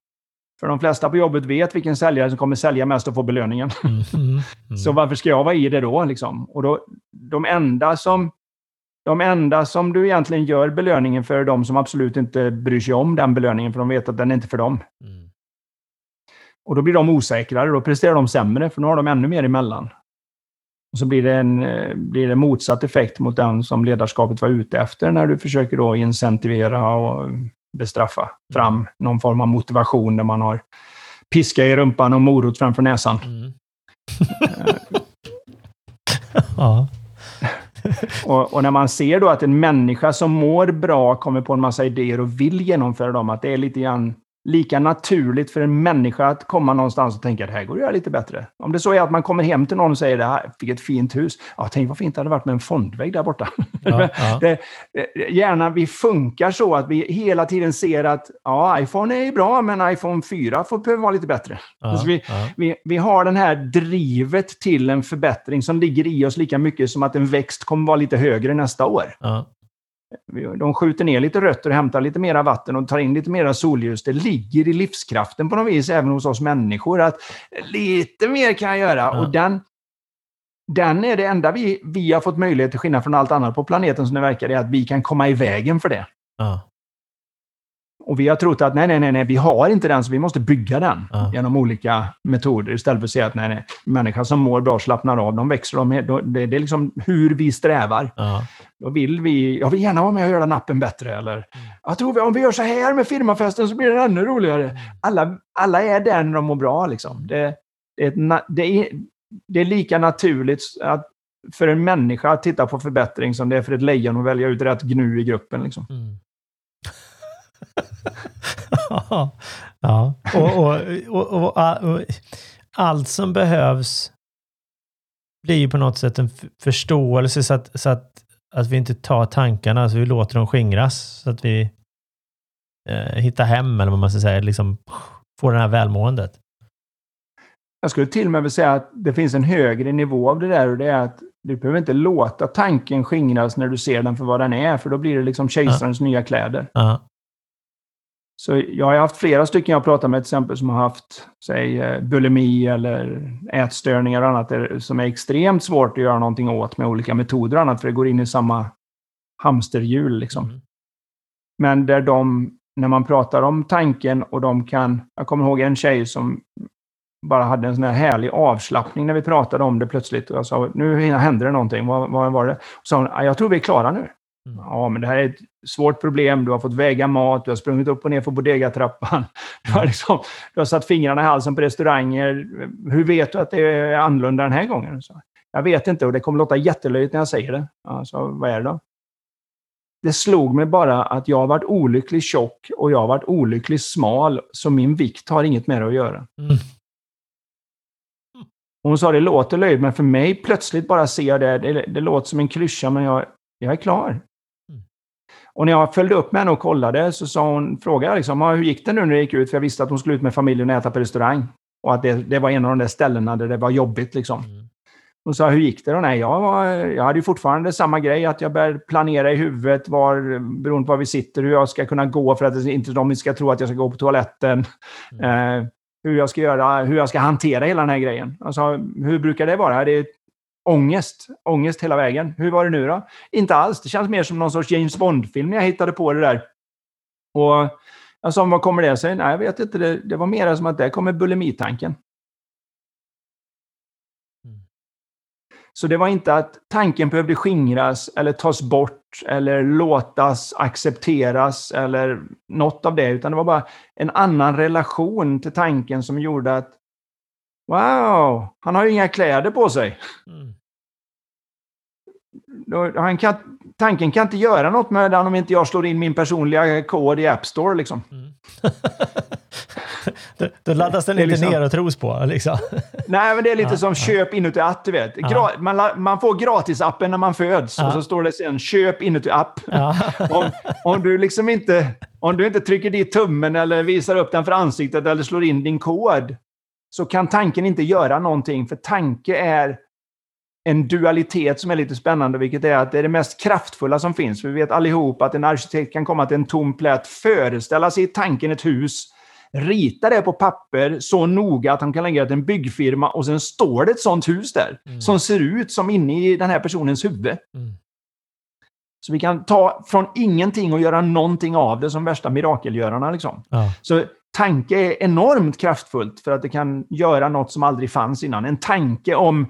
För de flesta på jobbet vet vilken säljare som kommer sälja mest och få belöningen. Mm. Mm. Så varför ska jag vara i det då? Liksom? Och då, de, enda som, de enda som du egentligen gör belöningen för är de som absolut inte bryr sig om den belöningen, för de vet att den är inte för dem. Mm. Och då blir de osäkrare, då presterar de sämre, för nu har de ännu mer emellan. Och så blir det en eh, blir det motsatt effekt mot den som ledarskapet var ute efter när du försöker då incentivera och bestraffa fram någon form av motivation där man har piska i rumpan och morot framför näsan. Mm. ja. Och, och när man ser då att en människa som mår bra kommer på en massa idéer och vill genomföra dem, att det är lite grann lika naturligt för en människa att komma någonstans och tänka att det här går att göra lite bättre. Om det så är att man kommer hem till någon och säger det här, fick ett fint hus. Ja, tänk vad fint det hade varit med en fondvägg där borta. Ja, ja. Det, gärna vi funkar så att vi hela tiden ser att ja, iPhone är bra, men iPhone 4 får behöva vara lite bättre. Ja, Så vi, vi, vi har den här drivet till en förbättring som ligger i oss lika mycket som att en växt kommer vara lite högre nästa år. De skjuter ner lite rötter hämtar lite mera vatten och tar in lite mera solljus. Det ligger i livskraften på något vis, även hos oss människor, att lite mer kan jag göra. Ja. Och den, den är det enda vi, vi har fått möjlighet, till skillnad från allt annat på planeten som det verkar, är att vi kan komma i vägen för det. Ja. Och vi har trott att nej, nej, nej, nej, vi har inte den, så vi måste bygga den Ja. genom olika metoder. Istället för att säga att nej, nej, människan som mår bra slappnar av, de växer. De, det, det är liksom hur vi strävar. Ja. Då vill vi, jag vill gärna vara med och göra den appen bättre. Eller, jag tror vi, om vi gör så här med firmafesten så blir det ännu roligare. Alla, alla är där när de mår bra. Liksom. Det, det, är det, är, det är lika naturligt att, för en människa att titta på förbättring som det är för ett lejon att välja ut rätt gnu i gruppen. Liksom. Mm. ja, och, och, och, och, och allt som behövs blir ju på något sätt en förståelse så att, så att, att vi inte tar tankarna, så vi låter dem skingras, så att vi eh, hittar hem, eller vad man ska säga, liksom får det här välmåendet. Jag skulle till och med vilja säga att det finns en högre nivå av det där och det är att du behöver inte låta tanken skingras när du ser den för vad den är, för då blir det liksom kejsarens nya kläder. Ja, Så jag har haft flera stycken jag pratat med till exempel som har haft, säg, eh, bulimi eller ätstörningar och annat som är extremt svårt att göra någonting åt med olika metoder och annat, för det går in i samma hamsterhjul liksom. Mm. Men där de, när man pratar om tanken och de kan... Jag kommer ihåg en tjej som bara hade en sån här härlig avslappning när vi pratade om det plötsligt. Och jag sa, nu händer det någonting. Vad, vad var det? Och sa hon, "Ja, jag tror vi är klara nu. Mm. Ja, men det här är ett svårt problem. Du har fått väga mat, du har sprungit upp och ner för bodegatrappan. Du har, liksom, du har satt fingrarna i halsen på restauranger. Hur vet du att det är annorlunda den här gången? Så, jag vet inte och det kommer låta jättelöjligt när jag säger det. Ja, så, vad är det då? Det slog mig bara att jag har varit olyckligt tjock och jag har varit olyckligt smal, så min vikt har inget med det att göra. Mm. hon sa det låter löjligt, men för mig plötsligt bara ser jag det. Det, det låter som en klyscha, men jag, jag är klar. Och när jag följde upp med henne och kollade så sa hon, frågade liksom, hur gick det nu när det gick ut? För jag visste att hon skulle ut med familjen och äta på restaurang. Och att det, det var en av de där ställena där det var jobbigt. Liksom. Mm. Hon sa, hur gick det då? Nej, jag, var, jag hade ju fortfarande samma grej, att jag började planera i huvudet, var, beroende på var vi sitter, hur jag ska kunna gå för att inte de ska tro att jag ska gå på toaletten. Mm. Eh, hur jag ska göra, hur jag ska hantera hela den här grejen. Alltså, hur brukar det vara? Det är ångest, ångest hela vägen. Hur var det nu då? Inte alls. Det känns mer som någon sorts James Bond-film när jag hittade på det där. Och jag sa, vad kommer det sig? Nej, jag vet inte. Det, det var mer som att där kommer bulimitanken. Så det var inte att tanken behövde skingras eller tas bort eller låtas accepteras eller något av det, utan det var bara en annan relation till tanken som gjorde att Wow, han har ju inga kläder på sig. Mm. Han kan, tanken kan inte göra något med den om inte jag slår in min personliga kod i App Store. Liksom. Mm. då, laddas den inte liksom, ner och tros på. Liksom. Nej, men det är lite ja, som ja. köp inuti app, du vet. Ja. Man, man, får gratisappen när man föds och så står det sen köp inuti app. om, om, du liksom inte, om du inte trycker dit tummen eller visar upp den för ansiktet eller slår in din kod så kan tanken inte göra någonting, för tanke är en dualitet som är lite spännande, vilket är att det är det mest kraftfulla som finns. Vi vet allihop att en arkitekt kan komma till en tom plätt, föreställa sig i tanken ett hus, rita det på papper så noga att han kan lägga det till en byggfirma och sen står det ett sånt hus där, mm. som ser ut som inne i den här personens huvud. Mm. Så vi kan ta från ingenting och göra någonting av det som värsta mirakelgörarna. Liksom. Ja. Så tanke är enormt kraftfullt för att det kan göra något som aldrig fanns innan. En tanke om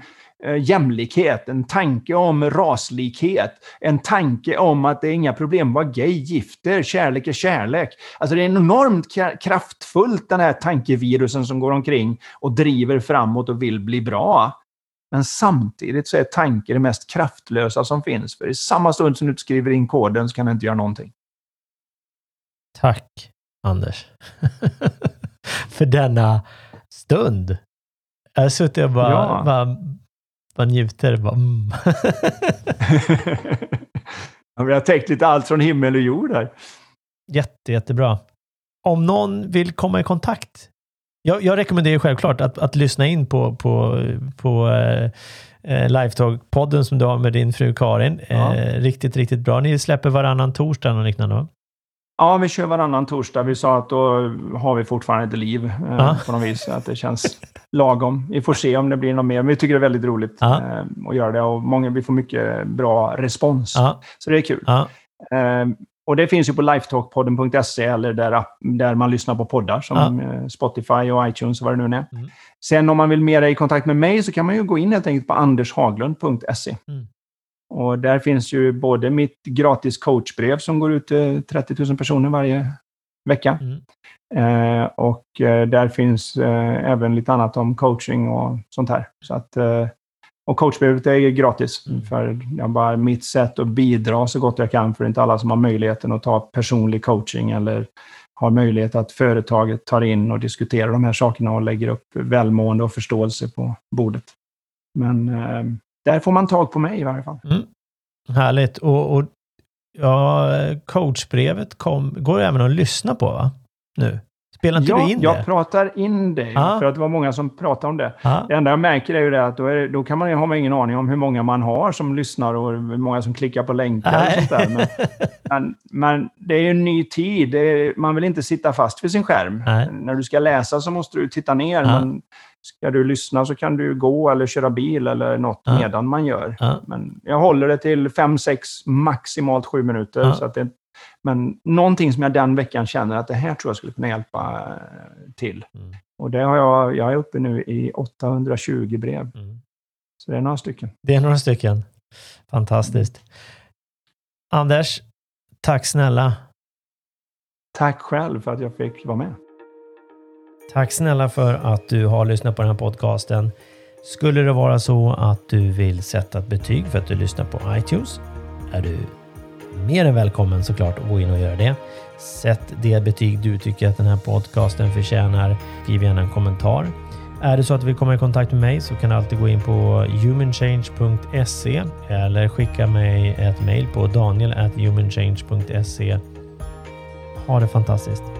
jämlikhet, en tanke om raslikhet, en tanke om att det är inga problem att vara gay, gifter, kärlek är kärlek. Alltså det är enormt kraftfullt den här tankevirusen som går omkring och driver framåt och vill bli bra. Men samtidigt så är tanke det mest kraftlösa som finns. För i samma stund som du skriver in koden så kan du inte göra någonting. Tack, Anders. för denna stund. Jag har suttit och bara, ja. bara man njuter. Bara, mm. jag har täckt lite allt från himmel och jord här. Jätte, jättebra. Om någon vill komma i kontakt. Jag, jag rekommenderar självklart att, att lyssna in på, på, på eh, eh Lifetalk-podden som du har med din fru Karin. Ja. Eh, riktigt, riktigt bra. Ni släpper varannan torsdag och liknande va? Ja, vi kör varannan torsdag. Vi sa att då har vi fortfarande ett liv eh, på något vis. Att det känns lagom. Vi får se om det blir något mer. Men vi tycker det är väldigt roligt ja. eh, att göra det. Och många, vi får mycket bra respons. Ja. Så det är kul. Eh, och det finns ju på lifetalkpodden.se eller där, där man lyssnar på poddar som eh, Spotify och iTunes och vad det nu är. Mm. Sen om man vill mera i kontakt med mig så kan man ju gå in helt enkelt på andershaglund.se. Mm. Och där finns ju både mitt gratis coachbrev som går ut till 30 000 personer varje vecka. Mm. Eh, och eh, där finns eh, även lite annat om coaching och sånt här. Så att, eh, och coachbrevet är gratis. Mm. För jag bara mitt sätt att bidra så gott jag kan. För det är inte alla som har möjligheten att ta personlig coaching eller har möjlighet att företaget tar in och diskuterar de här sakerna och lägger upp välmående och förståelse på bordet. Men eh, där får man tag på mig i varje fall. Mm. Härligt. Och, och ja, coachbrevet kom, går även att lyssna på va? nu? Spelar inte ja, du in det? jag pratar in det. Ah. För att det var många som pratade om det. Ah. Det enda jag märker är ju det att då, är, då kan man ju ha ingen aning om hur många man har som lyssnar och hur många som klickar på länkar Nej. och sånt där. Men, men, men, det är ju en ny tid. Är, man vill inte sitta fast vid sin skärm. När du ska läsa så måste du titta ner. Ah. Men ska du lyssna så kan du gå eller köra bil eller något medan man gör. Men jag håller det till fem, sex, maximalt sju minuter. Så att det men någonting som jag den veckan känner att det här tror jag skulle kunna hjälpa eh, till. Mm. Och det har jag, jag är uppe nu i 820 brev. Mm. Så det är några stycken. Det är några stycken. Fantastiskt. Anders, tack snälla. Tack själv för att jag fick vara med. Tack snälla för att du har lyssnat på den här podcasten. Skulle det vara så att du vill sätta ett betyg för att du lyssnar på iTunes är du mer än välkommen såklart att gå in och göra det. Sätt det betyg du tycker att den här podcasten förtjänar. Skriv gärna en kommentar. Är det så att du vill komma i kontakt med mig så kan du alltid gå in på humanchange.se eller skicka mig ett mejl på daniel.humanchange.se. Ha det fantastiskt!